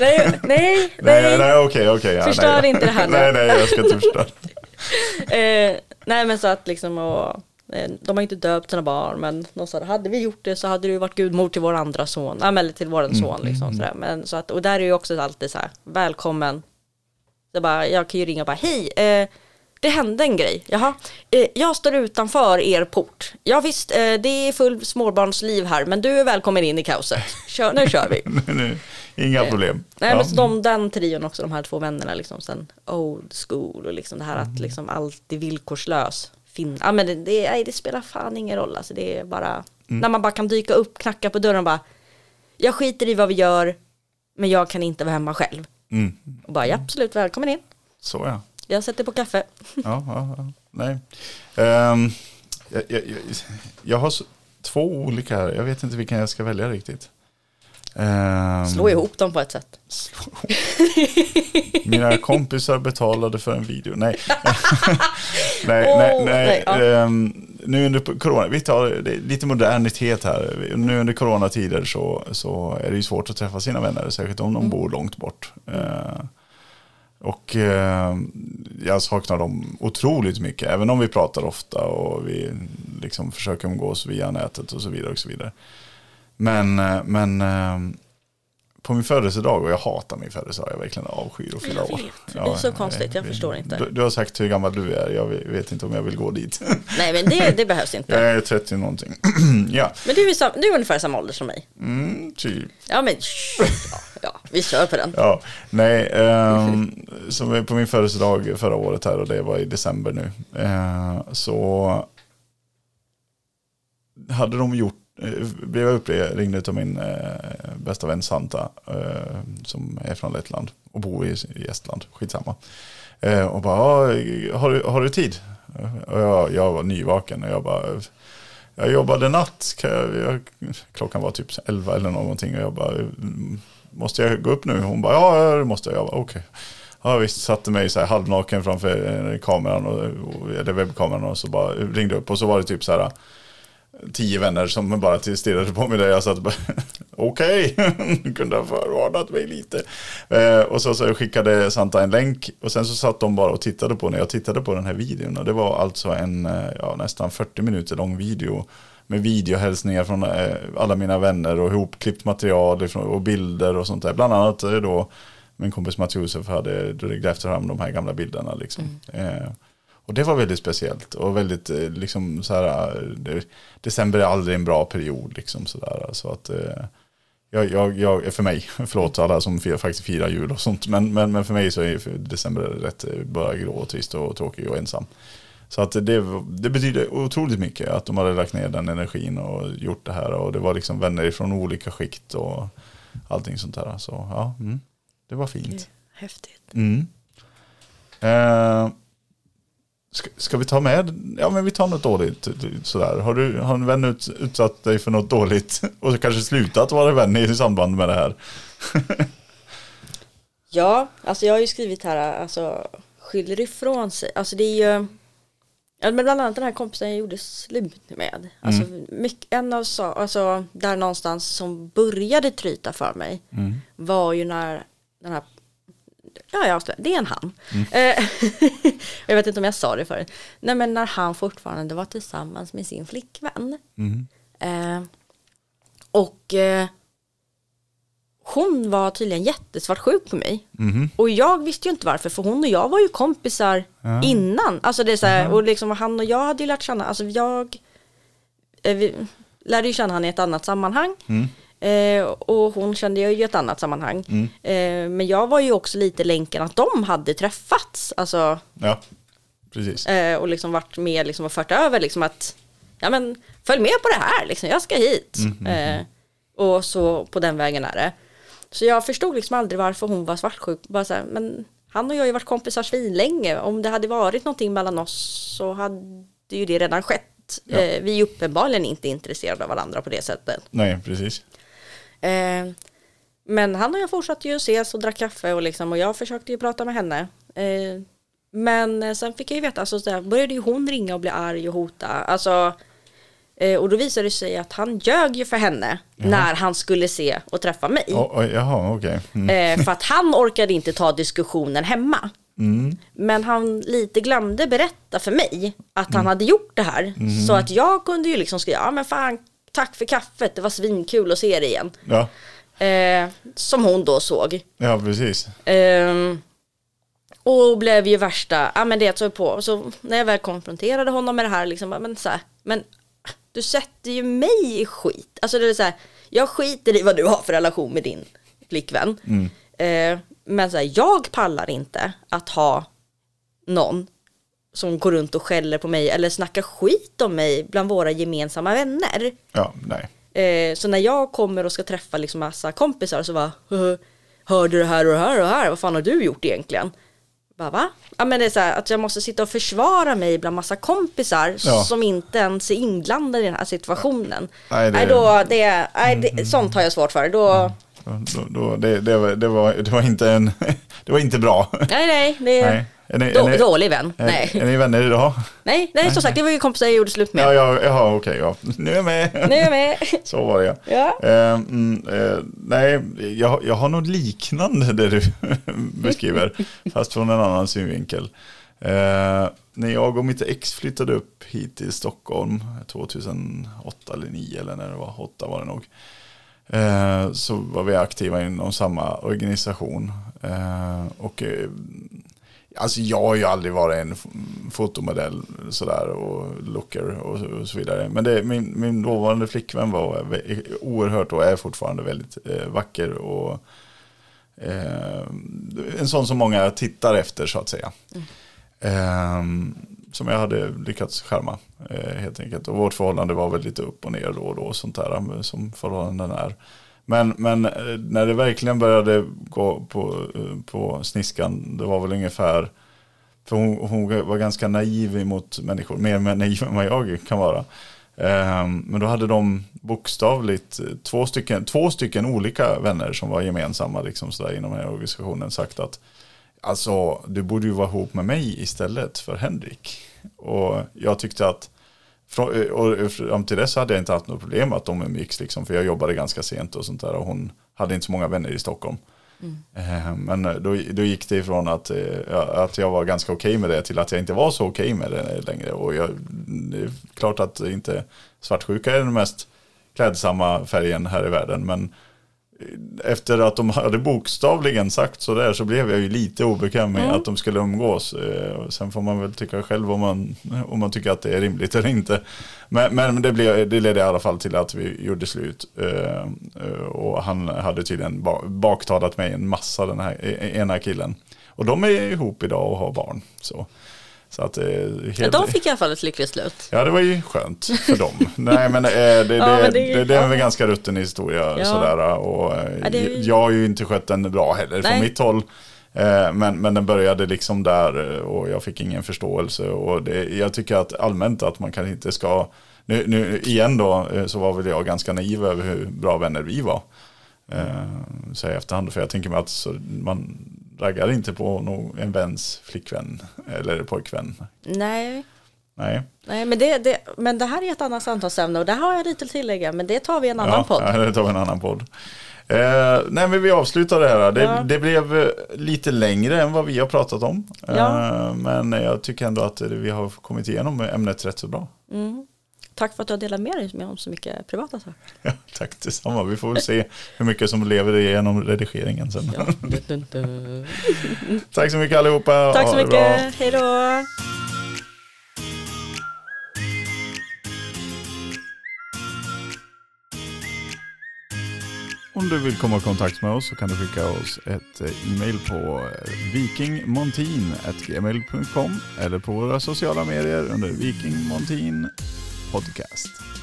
Nej, nej,
Nej,
nej.
okej, okej. ja,
Förstör
nej.
inte det här nu.
Nej, nej, jag ska inte förstöra.
Eh, nej men så att liksom och, de har inte döpt sina barn men de sa hade vi gjort det så hade du varit gudmor till vår andra son, eller till våran son liksom sådär. Men så att, och där är ju också alltid så här, välkommen. Så bara, jag kan ju ringa och bara, hej, eh, det hände en grej, jaha, eh, jag står utanför er port. Ja visst, eh, det är full småbarnsliv här men du är välkommen in i kaoset. Kör, nu kör vi.
Inga problem.
Nej
Ja.
men så de, den trion också, de här två vännerna liksom sen old school och liksom det här
Mm.
att liksom allt är villkorslös. Fin- ja, men det, det, nej, det spelar fan ingen roll alltså det är bara
Mm.
när man bara kan dyka upp, knacka på dörren och bara jag skiter i vad vi gör men jag kan inte vara hemma själv.
Mm.
Och bara ja, absolut välkommen in.
Så ja.
Jag sätter på kaffe.
Ja, ja, ja. Nej. Ehm, jag, jag, jag, jag har s- två olika här. Jag vet inte vilken jag ska välja riktigt. Ehm,
Slå ihop dem på ett sätt.
Mina kompisar betalade för en video. Nej, nej,
Åh,
nej. nej.
ja.
Ehm, nu under corona, vi tar lite modernitet här. Nu under coronatider så, så är det ju svårt att träffa sina vänner, särskilt om de
Mm.
bor långt bort. Ehm, och eh, jag saknar dem otroligt mycket, även om vi pratar ofta och vi liksom försöker umgås via nätet och så vidare. Och så vidare. Men, eh, men eh, på min födelsedag, och jag hatar min födelsedag, jag verkligen avskyr att fylla år.
det är så konstigt, jag förstår inte.
Du, du har sagt hur gammal du är, jag vet inte om jag vill gå dit.
Nej men det, det behövs inte.
jag är 30 någonting. ja,
Men du är, sam, du är ungefär samma ålder som mig.
mm, typ.
Ja men ja, ja, vi kör på den.
Ja, nej, um, som på min födelsedag förra året här och det var i december nu. eh, så hade de gjort, Eh, blev jag uppringd av min eh, bästa vän Santa eh, som är från Lettland och bor i, i Estland, skitsamma. Eh, och bara, ah, har, du, har du tid? Och jag, jag var nyvaken och jag bara, jag jobbade natt, jag, jag, klockan var typ 11 eller någonting och jag bara, måste jag gå upp nu? Hon bara, ja det måste jag. Jag bara, okej. Ja visst, satte mig så här halvnaken framför eh, kameran, och- eller webbkameran och så bara ringde upp och så var det typ så här tio vänner som bara stirrade på mig där jag satt bara, okej, du kunde ha förvarnat mig lite. Eh, och så, så skickade Santa en länk och sen så satt de bara och tittade på när jag tittade på den här videon och det var alltså en eh, ja, nästan 40 minuter lång video med videohälsningar från eh, alla mina vänner och ihopklippt material och bilder och sånt där. Bland annat eh, då min kompis Mats Josef hade grävt fram de här gamla bilderna liksom. Eh, och det var väldigt speciellt och väldigt eh, liksom så här, eh, det, december är aldrig en bra period liksom sådär. Så att eh, jag, jag, jag, för mig, förlåt alla som fir, faktiskt firar jul och sånt, men, men, men för mig så är december rätt bara grå och trist och tråkig och ensam. Så att det, det betyder otroligt mycket att de hade lagt ner den energin och gjort det här och det var liksom vänner från olika skikt och allting sånt där. Så ja, mm, det var fint.
Häftigt.
Mm. Eh, ska, ska vi ta med, ja men vi tar något dåligt sådär. Har, du, har en vän ut, utsatt dig för något dåligt och så kanske slutat vara vän i samband med det här?
Ja, alltså jag har ju skrivit här, alltså skyller ifrån sig. Alltså det är ju, ja, men bland annat den här kompisen jag gjorde slut med. Alltså mycket, en av sa, alltså där någonstans som började tryta för mig var ju när den här Ja, jag avslöjar. det är en han. Eh, jag vet inte om jag sa det förut. Nej, men när han fortfarande var tillsammans med sin flickvän.
Mm.
Eh, och eh, hon var tydligen jättesvartsjuk på mig.
Mhm.
Och jag visste ju inte varför, för hon och jag var ju kompisar innan. Alltså det är så här, och liksom han och jag hade ju lärt känna, alltså jag eh, lärde ju känna han i ett annat sammanhang. Eh, och hon kände jag ju i ett annat sammanhang. Eh, men jag var ju också lite länken att de hade träffats. Alltså,
Ja, precis.
eh, och liksom varit med liksom och fört över liksom att ja men följ med på det här liksom, jag ska hit. Eh, och så på den vägen är det. Så jag förstod liksom aldrig varför hon var svartsjuk. Bara så här, men han och jag har ju varit kompisar svinlänge. Om det hade varit någonting mellan oss så hade ju det redan skett.
Ja.
Eh, vi är uppenbarligen inte intresserade av varandra på det sättet.
Nej, precis.
Eh, men han och jag fortsatte ju ses och drack kaffe och, liksom, och jag försökte ju prata med henne. Eh, men eh, sen fick jag ju veta, alltså, så där, började ju hon ringa och bli arg och hota. Alltså, eh, och då visade det sig att han ljög ju för henne när han skulle se och träffa mig.
Oh, oh, jaha, okej. Mm.
Eh, för att han orkade inte ta diskussionen hemma.
Mm.
Men han lite glömde berätta för mig att han hade gjort det här. Så att jag kunde ju liksom skriva, ja men fan, tack för kaffet, det var svinkul att se dig igen.
Ja.
Eh, som hon då såg.
ja, precis.
Ehm, och blev ju värsta, ja men det så på. Så när jag väl konfronterade honom med det här, liksom, men så här, men du sätter ju mig i skit. Alltså det är så här, jag skiter i vad du har för relation med din flickvän. Eh, men så här, jag pallar inte att ha någon som går runt och skäller på mig eller snackar skit om mig bland våra gemensamma vänner.
Ja, nej.
Eh, så när jag kommer och ska träffa liksom massa kompisar så bara "Hö, Hörde du det här och det här och det här? Vad fan har du gjort egentligen? Bara va? Ja men det är så här att jag måste sitta och försvara mig bland massa kompisar
Ja.
som inte ens är inblandade i den här situationen.
Nej,
Nej,
det-
då, det, nej det, sånt har jag svårt för. Då,
Då, då, det, det, var, det, var, det var inte en... Det var inte bra.
nej nej, det
Nej. Är ni,
då,
är ni,
dålig vän.
är,
Nej.
är ni vänner idag?
nej, nej som sagt det var ju kompisar jag gjorde slut med.
Ja, ja, ja okej. ja. Nu är jag med.
Nu är jag med.
Så var det
Ja.
Eh, mm, eh, nej, jag, jag har något liknande det du beskriver, fast från en annan synvinkel. Eh, när jag och mitt ex flyttade upp hit till Stockholm 2008 eller 2009 eller när det var 8 var det nog. Eh, så var vi aktiva inom samma organisation. Eh, och eh, Alltså jag har ju aldrig varit en fotomodell sådär och looker och, och så vidare. Men det, min, min dåvarande flickvän var oerhört och är fortfarande väldigt eh, vacker och eh, en sån som många tittar efter så att säga. Eh, som jag hade lyckats skärma eh, helt enkelt. Och vårt förhållande var väl lite upp och ner då och då sånt där som förhållanden är. Men, men eh, när det verkligen började gå på, eh, på sniskan, det var väl ungefär, för hon, hon var ganska naiv mot människor, mer naiv än vad jag kan vara. Ehm, men då hade de bokstavligt eh, två stycken, två stycken olika vänner som var gemensamma liksom sådär inom den här organisationen sagt att alltså du borde ju vara ihop med mig istället för Henrik. Och jag tyckte att och fram till dess hade jag inte haft något problem att de umgicks liksom, för jag jobbade ganska sent och sånt där och hon hade inte så många vänner i Stockholm. Eh, Men då, då gick det ifrån att, eh, att jag var ganska okej med det till att jag inte var så okej med det längre. Och jag, det är klart att inte svartsjuka är den mest klädsamma färgen här i världen, men efter att de hade bokstavligen sagt så där så blev jag ju lite obekväm med att de skulle umgås. Eh, Sen får man väl tycka själv om man, om man tycker att det är rimligt eller inte. Men, men det, blev, det ledde i alla fall till att vi gjorde slut. Eh, Och han hade tydligen ba- baktalat mig en massa, den här e- ena killen. Och de är ihop idag och har barn. Så, så att, eh, helt,
Ja, de fick i alla fall ett lyckligt slut.
Ja, det var ju skönt för dem. Nej, men eh, det, det,
Ja, men det
det,
är
det, en
ja.
ganska rutten historia.
Ja.
Sådär, och, eh,
Ja, det är ju-
Jag har ju inte skött den bra heller från
Nej.
mitt håll. Men, men den började liksom där och jag fick ingen förståelse. Och det, jag tycker att allmänt att man kanske inte ska... Nu, nu igen då så var väl jag ganska naiv över hur bra vänner vi var. Eh, Så i efterhand, för jag tänker mig att man raggar inte på no, en väns flickvän eller pojkvän.
Nej,
Nej.
nej men, det, det, men det här är ett annat samtalsämne och där har jag lite att tillägga, men det tar vi i en annan podd.
Ja, det tar vi en annan podd. Eh, nej, men vi avslutar det här. Det,
Ja.
det blev eh, lite längre än vad vi har pratat om.
Ja.
Eh, men jag tycker ändå att vi har kommit igenom ämnet rätt så bra.
Mm. Tack för att du har delat med dig med om så mycket privata saker.
Ja, tack detsamma. Vi får väl se hur mycket som lever igenom redigeringen sen.
Ja.
Tack så mycket allihopa.
Tack så mycket, hej då!
Om du vill komma i kontakt med oss så kan du skicka oss ett eh, e-mail på eh, vikingmontin.gmail.com eller på våra sociala medier under vikingmontin Podcast.